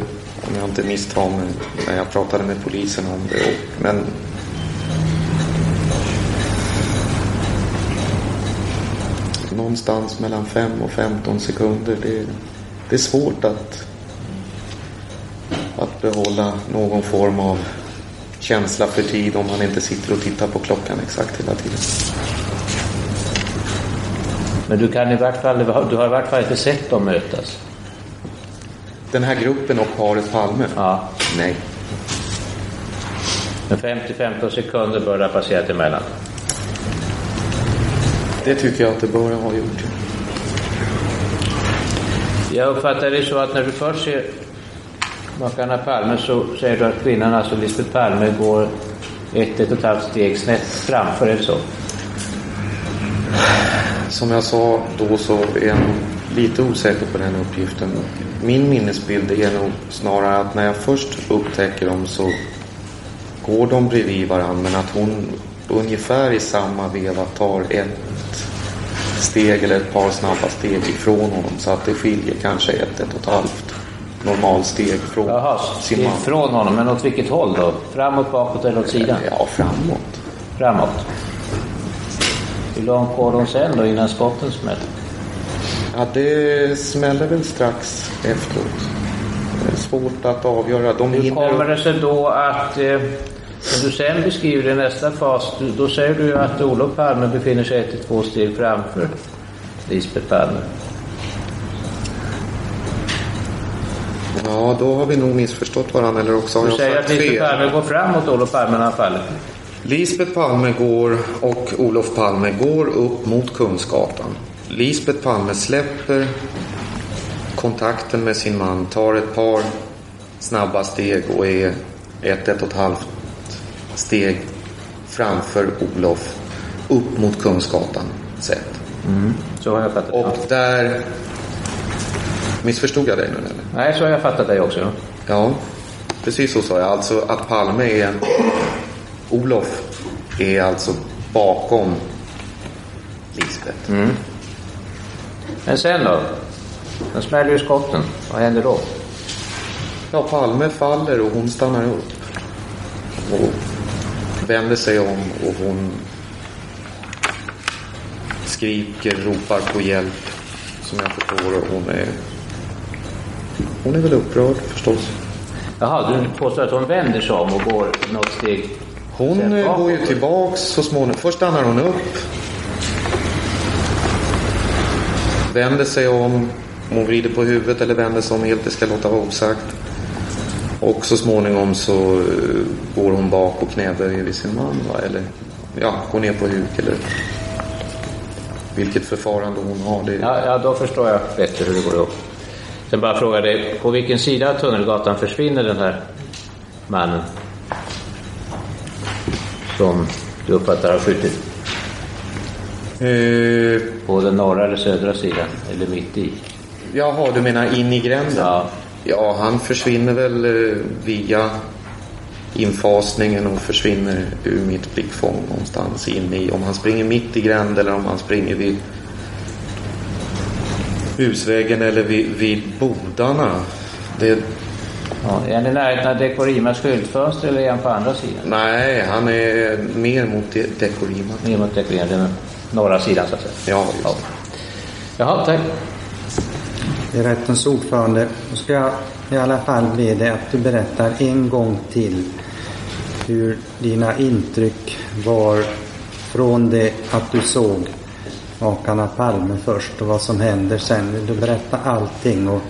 om jag inte misstar mig, när jag pratade med polisen om det. Men någonstans mellan 5 och 15 sekunder. Det, det är svårt att, att behålla någon form av känsla för tid om man inte sitter och tittar på klockan exakt hela tiden. Men du kan i vart fall, du har i vart fall inte sett dem mötas? Den här gruppen och paret Palme? Ja. Nej. Men 50-15 sekunder bör det ha passerat emellan. Det tycker jag att det bör ha gjort. Jag uppfattar det så att när du först ser makarna Palme så säger du att kvinnan, alltså Lisbeth Palme, går ett, ett och ett halvt steg snett framför, det så? Som jag sa då så är jag lite osäker på den uppgiften. Min minnesbild är nog snarare att när jag först upptäcker dem så går de bredvid varandra men att hon ungefär i samma veva tar ett steg eller ett par snabba steg ifrån honom så att det skiljer kanske ett, ett och ett halvt normalsteg från Jaha, sin man. ifrån honom, men åt vilket håll då? Framåt, bakåt eller åt sidan? Ja, framåt. Framåt. Hur långt går de sen då innan skotten smäller? Ja, det smäller väl strax efteråt. Det är svårt att avgöra. De Hur kommer det sig då att, eh, när du sen beskriver det i nästa fas, då säger du att Olof Palme befinner sig ett till två steg framför Lisbeth Palme. Ja, då har vi nog missförstått varandra eller också har Du jag säger sagt att Lisbeth fel. Palme går fram mot Olof Palme när han faller. Lisbeth Palme går och Olof Palme går upp mot Kungsgatan. Lisbeth Palme släpper kontakten med sin man, tar ett par snabba steg och är ett, ett och ett halvt steg framför Olof upp mot Kungsgatan sett. Mm. Så har jag fattat Och där... Missförstod jag dig nu eller? Nej, så har jag fattat dig också. Ja, precis så sa jag. Alltså att Palme är en... Olof är alltså bakom Lisbeth. Mm. Men sen då? Den smäller ju skotten. Vad händer då? Ja, Palme faller och hon stannar upp. Och vänder sig om och hon skriker, ropar på hjälp. Som jag förstår. Hon är... Hon är väl upprörd förstås. Jaha, du påstår att hon vänder sig om och går något steg Hon eh, går ju tillbaks så småningom. Först stannar hon upp. Vänder sig om. Om hon vrider på huvudet eller vänder sig om helt, det ska låta vara osagt. Och så småningom så eh, går hon bak och knäböjer vid sin man. Va? Eller ja, går ner på huk eller vilket förfarande hon har. Det... Ja, ja, då förstår jag bättre hur det går ihop. Sen bara fråga dig, på vilken sida av Tunnelgatan försvinner den här mannen? Som du uppfattar har skjutit? Eh, På den norra eller södra sidan? Eller mitt i? Jaha, du menar in i gränden? Ja. Ja, han försvinner väl eh, via infasningen och försvinner ur mitt blickfång någonstans in i. Om han springer mitt i gränd eller om han springer vid husväggen eller vid, vid bodarna. Det, Ja, är han i närheten av Dekorimas skyltfönster eller är han på andra sidan? nej, han är mer mot de- Dekorima. Mer mot Dekorima, den norra sidan så att säga. Ja, just. Ja. Jaha, tack. Är rättens ordförande. Då ska jag i alla fall be dig att du berättar en gång till hur dina intryck var från det att du såg makarna Palme först och vad som händer sen. Vill du berätta allting? Och,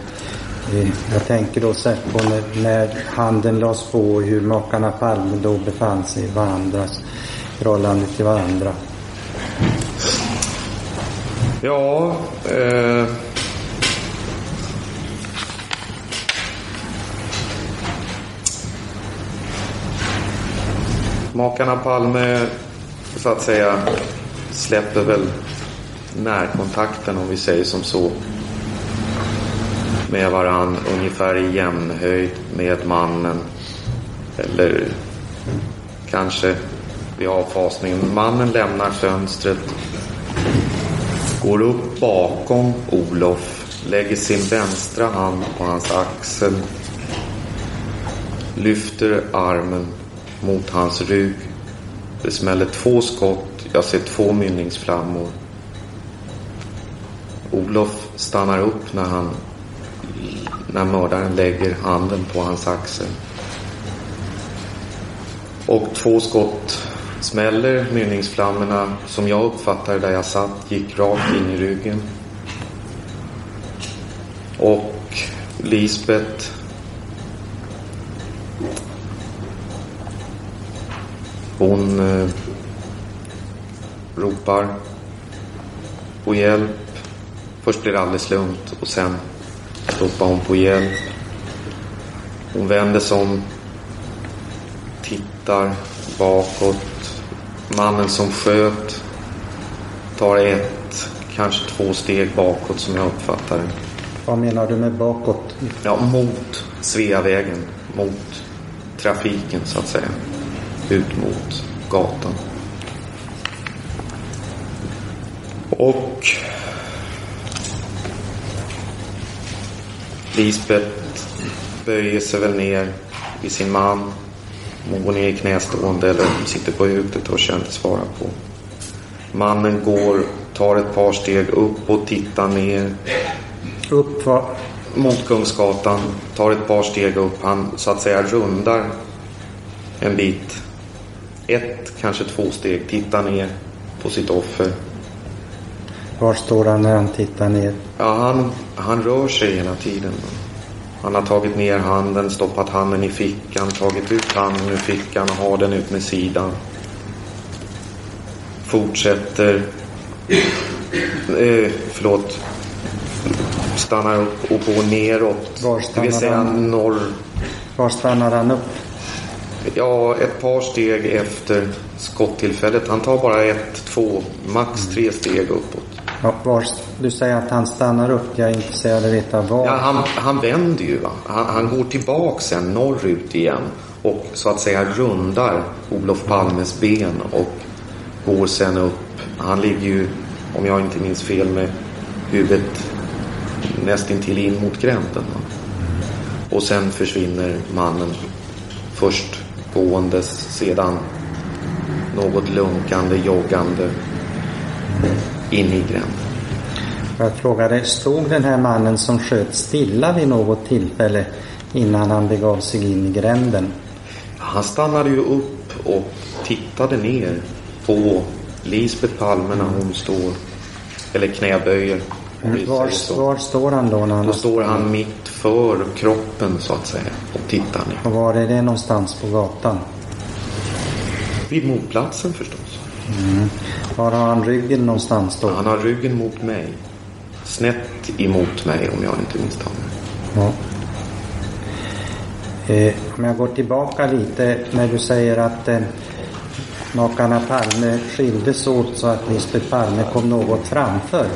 eh, jag tänker då särskilt på när, när handen lades på och hur makarna Palme då befann sig i varandras förhållande till varandra. Ja, eh, Makarna Palme, så att säga, släpper väl närkontakten, om vi säger som så, med varann ungefär i jämnhöjd med mannen. Eller kanske vid avfasningen. Mannen lämnar fönstret går upp bakom Olof, lägger sin vänstra hand på hans axel, lyfter armen mot hans rygg. Det smäller två skott, jag ser två mynningsflammor. Olof stannar upp när han när mördaren lägger handen på hans axel. Och två skott smäller. Mynningsflammorna, som jag uppfattade där jag satt, gick rakt in i ryggen. Och Lisbeth Hon eh, ropar på hjälp. Först blir det alldeles lugnt och sen ropar hon på hjälp. Hon vänder sig om, tittar bakåt. Mannen som sköt tar ett, kanske två steg bakåt som jag uppfattar det. Vad menar du med bakåt? Ja, mot Sveavägen, mot trafiken så att säga. Ut mot gatan. Och Lisbeth böjer sig väl ner vid sin man. Hon går ner i knästående eller sitter på huk, det törs jag inte svara på. Mannen går, tar ett par steg upp och tittar ner. Upp var? Mot Kungsgatan, tar ett par steg upp. Han så att säga rundar en bit. Ett, kanske två steg. Tittar ner på sitt offer. Var står han när han tittar ner? Ja, han, han rör sig hela tiden. Han har tagit ner handen, stoppat handen i fickan, tagit ut handen ur fickan och har den ut med sidan. Fortsätter. Eh, förlåt. Stannar upp och går neråt. Var Det stannar vill säga han? norr. Var stannar han upp? Ja, ett par steg efter skottillfället. Han tar bara ett, två, max tre steg uppåt. Ja, var, du säger att han stannar upp. Jag är intresserad av att veta var. Ja, han, han vänder ju. Han, han går tillbaka sen norrut igen och så att säga rundar Olof Palmes ben och går sen upp. Han ligger ju, om jag inte minns fel, med huvudet nästintill in mot gränden. Va? Och sen försvinner mannen först gåendes, sedan något lunkande, joggande in i gränden. Jag frågade, stod den här mannen som sköt stilla vid något tillfälle innan han begav sig in i gränden? Han stannade ju upp och tittade ner på Lisbeth Palme när hon står, eller knäböjer. Vi Var, var står han då? När han Då står han mitt för kroppen så att säga och tittar ner. Och var är det någonstans på gatan? Vid mordplatsen förstås. Mm. Var har han ryggen någonstans då? Han har ryggen mot mig. Snett emot mig om jag inte misstar mig. Ja. Eh, om jag går tillbaka lite när du säger att eh, makarna Palme skildes åt så att Lisbeth Palme kom något framför.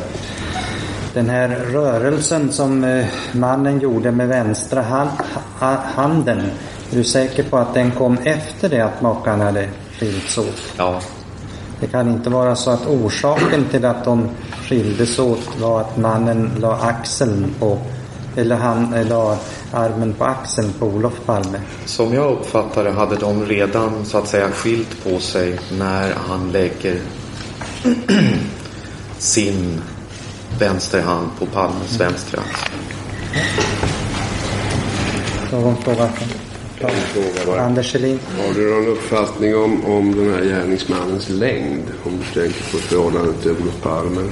Den här rörelsen som eh, mannen gjorde med vänstra hand, ha, handen. Är du säker på att den kom efter det att makarna hade skilts åt? Ja. Det kan inte vara så att orsaken till att de skildes åt var att mannen la axeln på eller han eh, la armen på axeln på Olof Palme. Som jag uppfattar det hade de redan så att säga skilt på sig när han lägger sin vänsterhand på Palmes vänstra axel. Någon fråga? Fråga. Anders Selin? Har du någon uppfattning om, om den här gärningsmannens längd? Om du tänker på förhållandet till Olof Palme?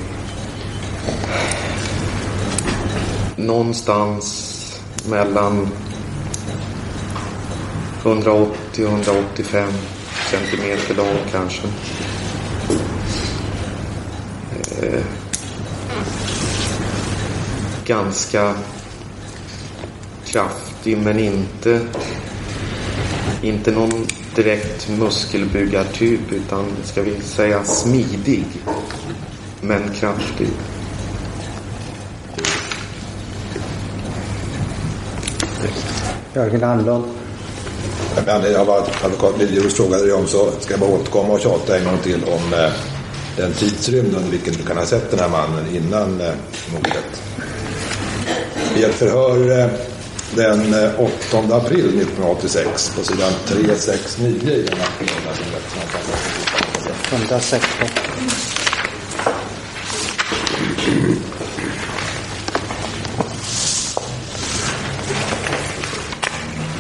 Någonstans mellan 180 och 185 centimeter lång kanske. Eh, ganska kraftig men inte inte någon direkt muskelbyggartyp utan ska vi säga smidig men kraftig. Jörgen Landlund? Med anledning av vad advokat Liljeros frågade dig om så ska jag bara återkomma och tjata en gång till om eh, den tidsrymd under vilken du kan ha sett den här mannen innan eh, mordet. I ett förhör eh, den eh, 8 april 1986 på sidan 369 i den representant 116.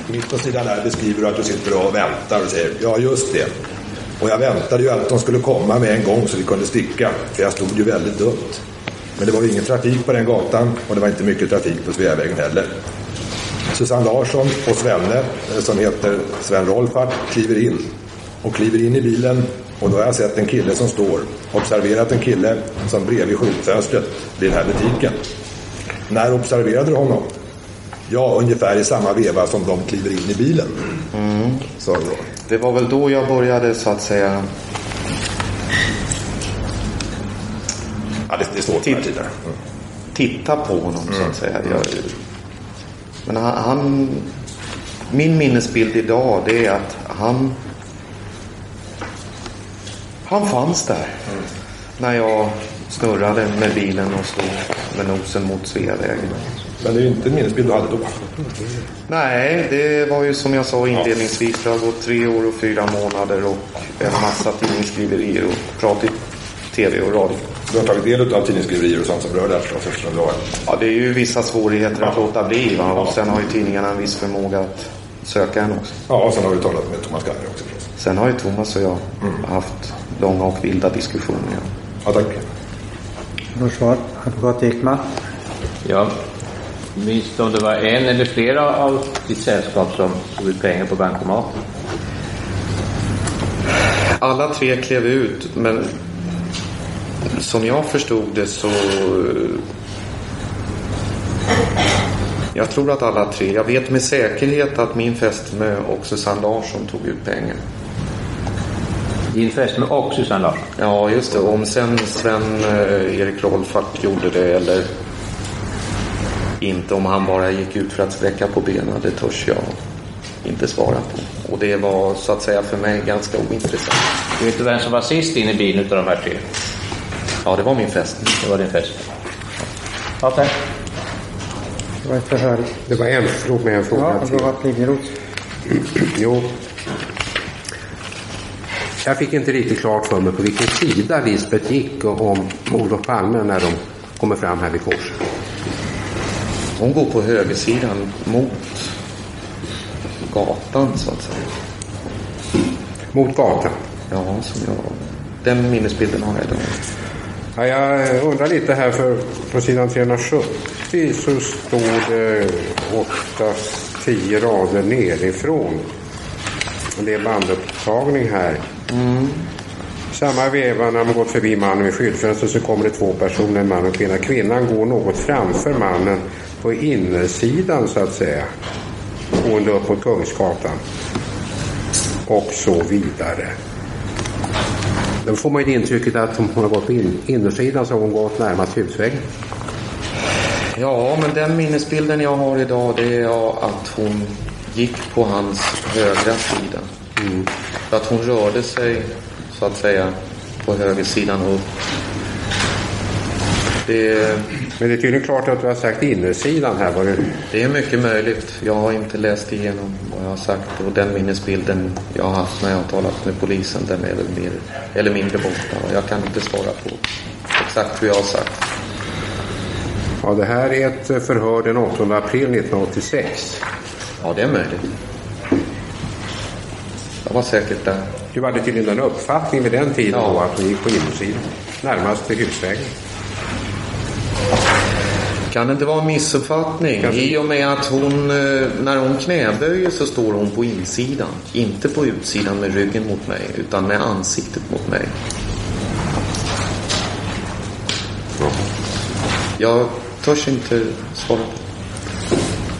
Mitt på sidan där beskriver du att du sitter och väntar och säger ja just det. Och jag väntade ju att de skulle komma med en gång så vi kunde sticka. För jag stod ju väldigt dumt. Men det var ju ingen trafik på den gatan och det var inte mycket trafik på Sveavägen heller. Susanne Larsson och Svenne, eh, som heter Sven Rolfart, kliver in. Och kliver in i bilen och då har jag sett en kille som står. Observerat en kille som bredvid skyltfönstret vid den här butiken. När observerade du honom? Ja, ungefär i samma veva som de kliver in i bilen. Mm. Då. Det var väl då jag började så att säga Ja, det, står på här tidigare. titta på honom så att säga. Jag, men han, han, min minnesbild idag det är att han han fanns där när jag snurrade med bilen och stod med nosen mot Sveavägen. Men det är ju inte en minnesbild du hade då. Nej, det var ju som jag sa inledningsvis. Det har gått tre år och fyra månader och en massa tidningsskriverier och prat i tv och radio. Du har tagit del av tidningsskriverier och sånt som rör det här förstås eftersom du har Ja, det är ju vissa svårigheter att låta bli. Va? Och sen har ju tidningarna en viss förmåga att söka en också. Ja, och sen har du talat med Thomas Galler också förstås. Sen har ju Thomas och jag haft långa och vilda diskussioner. Ja, tack. Försvar, advokat Ekman. Ja, Minns du om det var en eller flera av ditt sällskap som tog ut pengar på bankomaten? Alla tre klev ut men som jag förstod det så jag tror att alla tre, jag vet med säkerhet att min fästmö och Susanne Larsson tog ut pengar. Din fästmö och Susanne Larsson? Ja, just det. Om sen Sven-Erik eh, Rolfart gjorde det eller inte, om han bara gick ut för att sträcka på benen, det törs jag inte svara på. Och det var så att säga för mig ganska ointressant. Du vet du vem som var sist in i bilen utav de här tre? Ja, det var min fästmö. Det var din fästmö. Ja, tack. Det var ett förhör. Det var en, förlåt mig, en fråga Ja, det var Piljeroth. Jo. Jag fick inte riktigt klart för mig på vilken sida Lisbeth gick om Olof Palme när de kommer fram här vid korset. Hon går på högersidan mot gatan så att säga. Mot gatan? Ja, som jag... Den minnesbilden har jag idag. Ja, jag undrar lite här för på sidan 370 så står det 8-10 rader nerifrån. Det är bandupptagning här. Mm. Samma veva när man gått förbi mannen vid skyltfönstret så kommer det två personer, en man och kvinna. Kvinnan går något framför mannen på innersidan så att säga. Gående upp mot Kungsgatan. Och så vidare. Då får man ju intrycket att hon har gått på in, innersidan så har hon gått närmast husväggen. Ja, men den minnesbilden jag har idag det är att hon gick på hans högra sida. Mm. Att hon rörde sig så att säga på högersidan upp. Det, Men det är tydligen klart att du har sagt innersidan här. Var det... det är mycket möjligt. Jag har inte läst igenom vad jag har sagt och den minnesbilden jag har haft när jag har talat med polisen den är väl mer eller mindre borta. Jag kan inte svara på exakt hur jag har sagt. Ja, det här är ett förhör den 8 april 1986. Ja, det är möjligt. Jag var säkert där. Du hade tydligen den uppfattningen vid den tiden Ja. då att hon gick på insidan. Närmast till husvägen. Kan det inte vara en missuppfattning? Kanske. I och med att hon, eh, när hon knäböjer så står hon på insidan. Inte på utsidan med ryggen mot mig, utan med ansiktet mot mig. Jag törs inte svara på.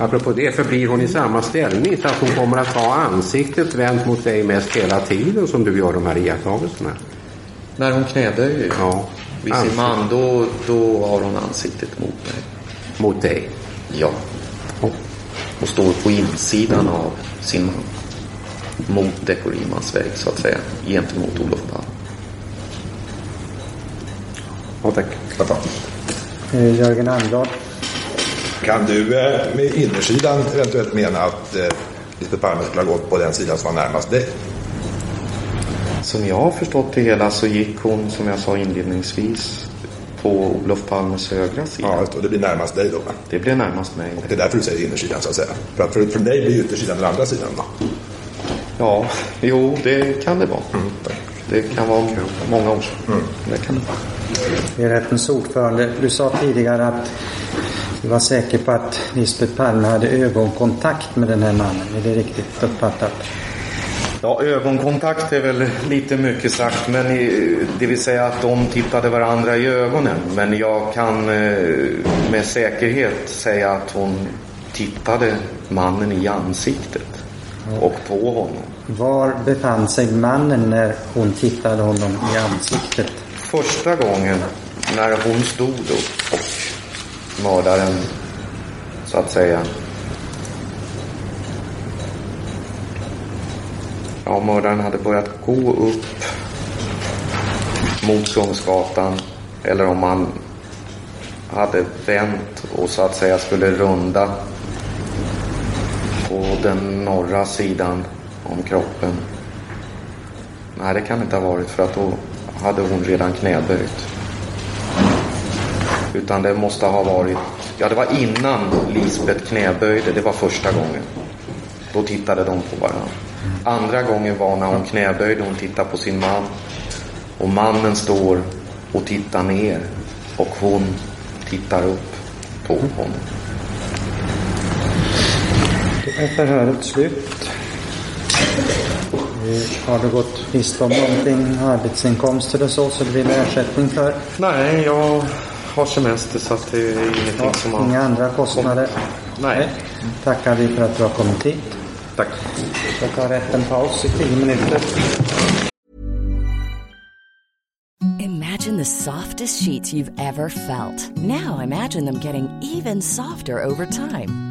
Apropå det förblir hon i samma ställning så att hon kommer att ha ansiktet vänt mot dig mest hela tiden som du gör de här iakttagelserna. När hon knäböjer Ja. vid sin man, då, då har hon ansiktet mot mig. Mot dig? Ja. Och står på insidan av sin man. Mot Dekorimans väg, så att säga. Gentemot Olof Palme. Ja, tack. Eh, Jörgen Almblad. Kan du eh, med innersidan eventuellt mena att eh, Lisbeth Palme skulle ha gått på den sidan som var närmast dig? Som jag har förstått det hela så gick hon, som jag sa inledningsvis, på Olof Palmes högra sida. Ja, och det blir närmast dig då. va? Det blir närmast mig. Och det är därför du säger innersidan så att säga. För att för, för dig blir yttersidan den andra sidan va? Ja, jo, det kan det vara. Det kan vara många orsaker. Det kan det vara. Det är rättens ordförande. Du sa tidigare att du var säker på att Lisbeth Palme hade ögonkontakt med den här mannen. Är det riktigt uppfattat? Ja, ögonkontakt är väl lite mycket sagt, men det vill säga att de tittade varandra i ögonen. Men jag kan eh, med säkerhet säga att hon tittade mannen i ansiktet och på honom. Var befann sig mannen när hon tittade honom i ansiktet? Första gången när hon stod upp och mördaren, så att säga, ja, mördaren hade börjat gå upp mot Kungsgatan eller om han hade vänt och så att säga skulle runda på den norra sidan om kroppen. Nej, det kan det inte ha varit för att då hade hon redan knäböjt. Utan det måste ha varit, ja det var innan Lisbeth knäböjde, det var första gången. Då tittade de på varandra. Andra gången var när hon knäböjde, hon tittade på sin man. Och mannen står och tittar ner och hon tittar upp på honom. är förhöret slut. Har du gått miste om någonting, arbetsinkomster och så, så blir det ersättning för? Nej, jag har semester så att det är ingenting Ja, som har... inga andra kostnader? Nej. Tackar vi för att du har kommit hit. Tack. Jag tar rätt en paus i tio minuter. Imagine the softest sheets you've ever felt. Now imagine them getting even softer over time.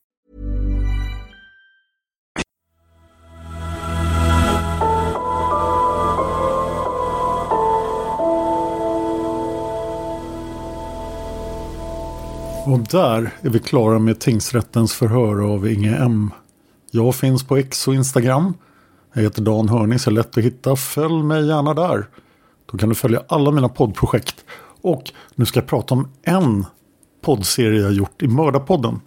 Och där är vi klara med tingsrättens förhör av Inge M. Jag finns på X och Instagram. Jag heter Dan Hörning så är lätt att hitta. Följ mig gärna där. Då kan du följa alla mina poddprojekt. Och nu ska jag prata om en poddserie jag gjort i Mördarpodden.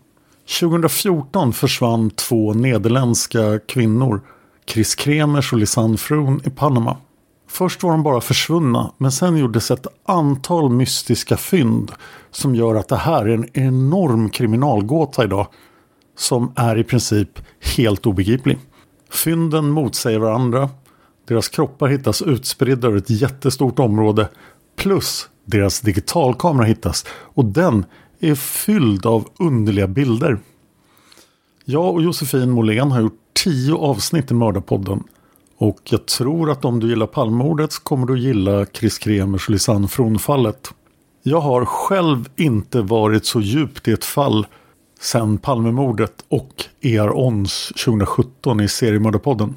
2014 försvann två nederländska kvinnor. Chris Kremers och Lisanne Froon i Panama. Först var de bara försvunna men sen gjordes ett antal mystiska fynd som gör att det här är en enorm kriminalgåta idag som är i princip helt obegriplig. Fynden motsäger varandra. Deras kroppar hittas utspridda över ett jättestort område plus deras digitalkamera hittas och den är fylld av underliga bilder. Jag och Josefin Måhlén har gjort tio avsnitt i Mördarpodden och jag tror att om du gillar Palmemordet så kommer du gilla Chris Kremers Lisanne Fron-fallet. Jag har själv inte varit så djupt i ett fall sedan Palmemordet och ER Ons 2017 i seriemördarpodden.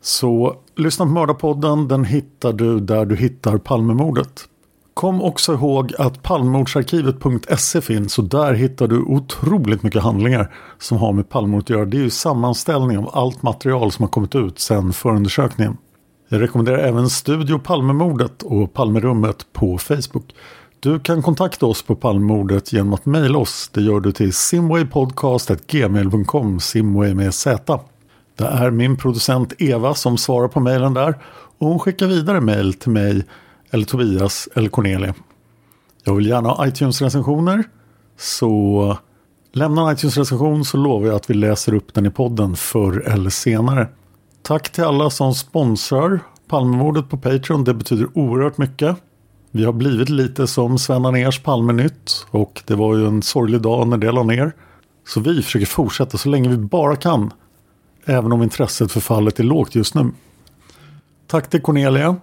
Så lyssna på Mördarpodden, den hittar du där du hittar Palmemordet. Kom också ihåg att palmemordsarkivet.se finns och där hittar du otroligt mycket handlingar som har med Palmemordet att göra. Det är ju sammanställning av allt material som har kommit ut sedan förundersökningen. Jag rekommenderar även Studio Palmemordet och Palmerummet på Facebook. Du kan kontakta oss på Palmemordet genom att mejla oss. Det gör du till simwaypodcast.gmail.com Simway med Z. Det är min producent Eva som svarar på mejlen där och hon skickar vidare mejl till mig eller Tobias eller Cornelia. Jag vill gärna ha iTunes-recensioner så lämna en iTunes-recension så lovar jag att vi läser upp den i podden förr eller senare. Tack till alla som sponsrar Palmemordet på Patreon. Det betyder oerhört mycket. Vi har blivit lite som Sven Anérs Palmenytt och det var ju en sorglig dag när det la ner. Så vi försöker fortsätta så länge vi bara kan. Även om intresset för fallet är lågt just nu. Tack till Cornelia.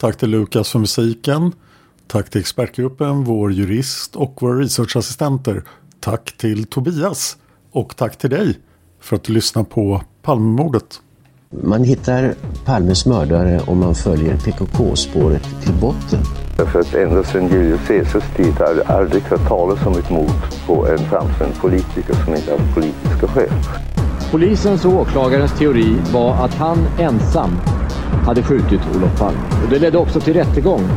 Tack till Lukas för musiken. Tack till expertgruppen, vår jurist och våra researchassistenter. Tack till Tobias. Och tack till dig för att du lyssnar på Palmemordet. Man hittar Palmes mördare om man följer PKK-spåret till botten. För att ända sedan Julius Caesars tid har det aldrig hört talas om ett mord på en framstående politiker som inte haft politiska skäl. Polisens och åklagarens teori var att han ensam hade skjutit Olof Palme. Och det ledde också till rättegång.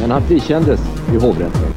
Men han frikändes i hovrätten.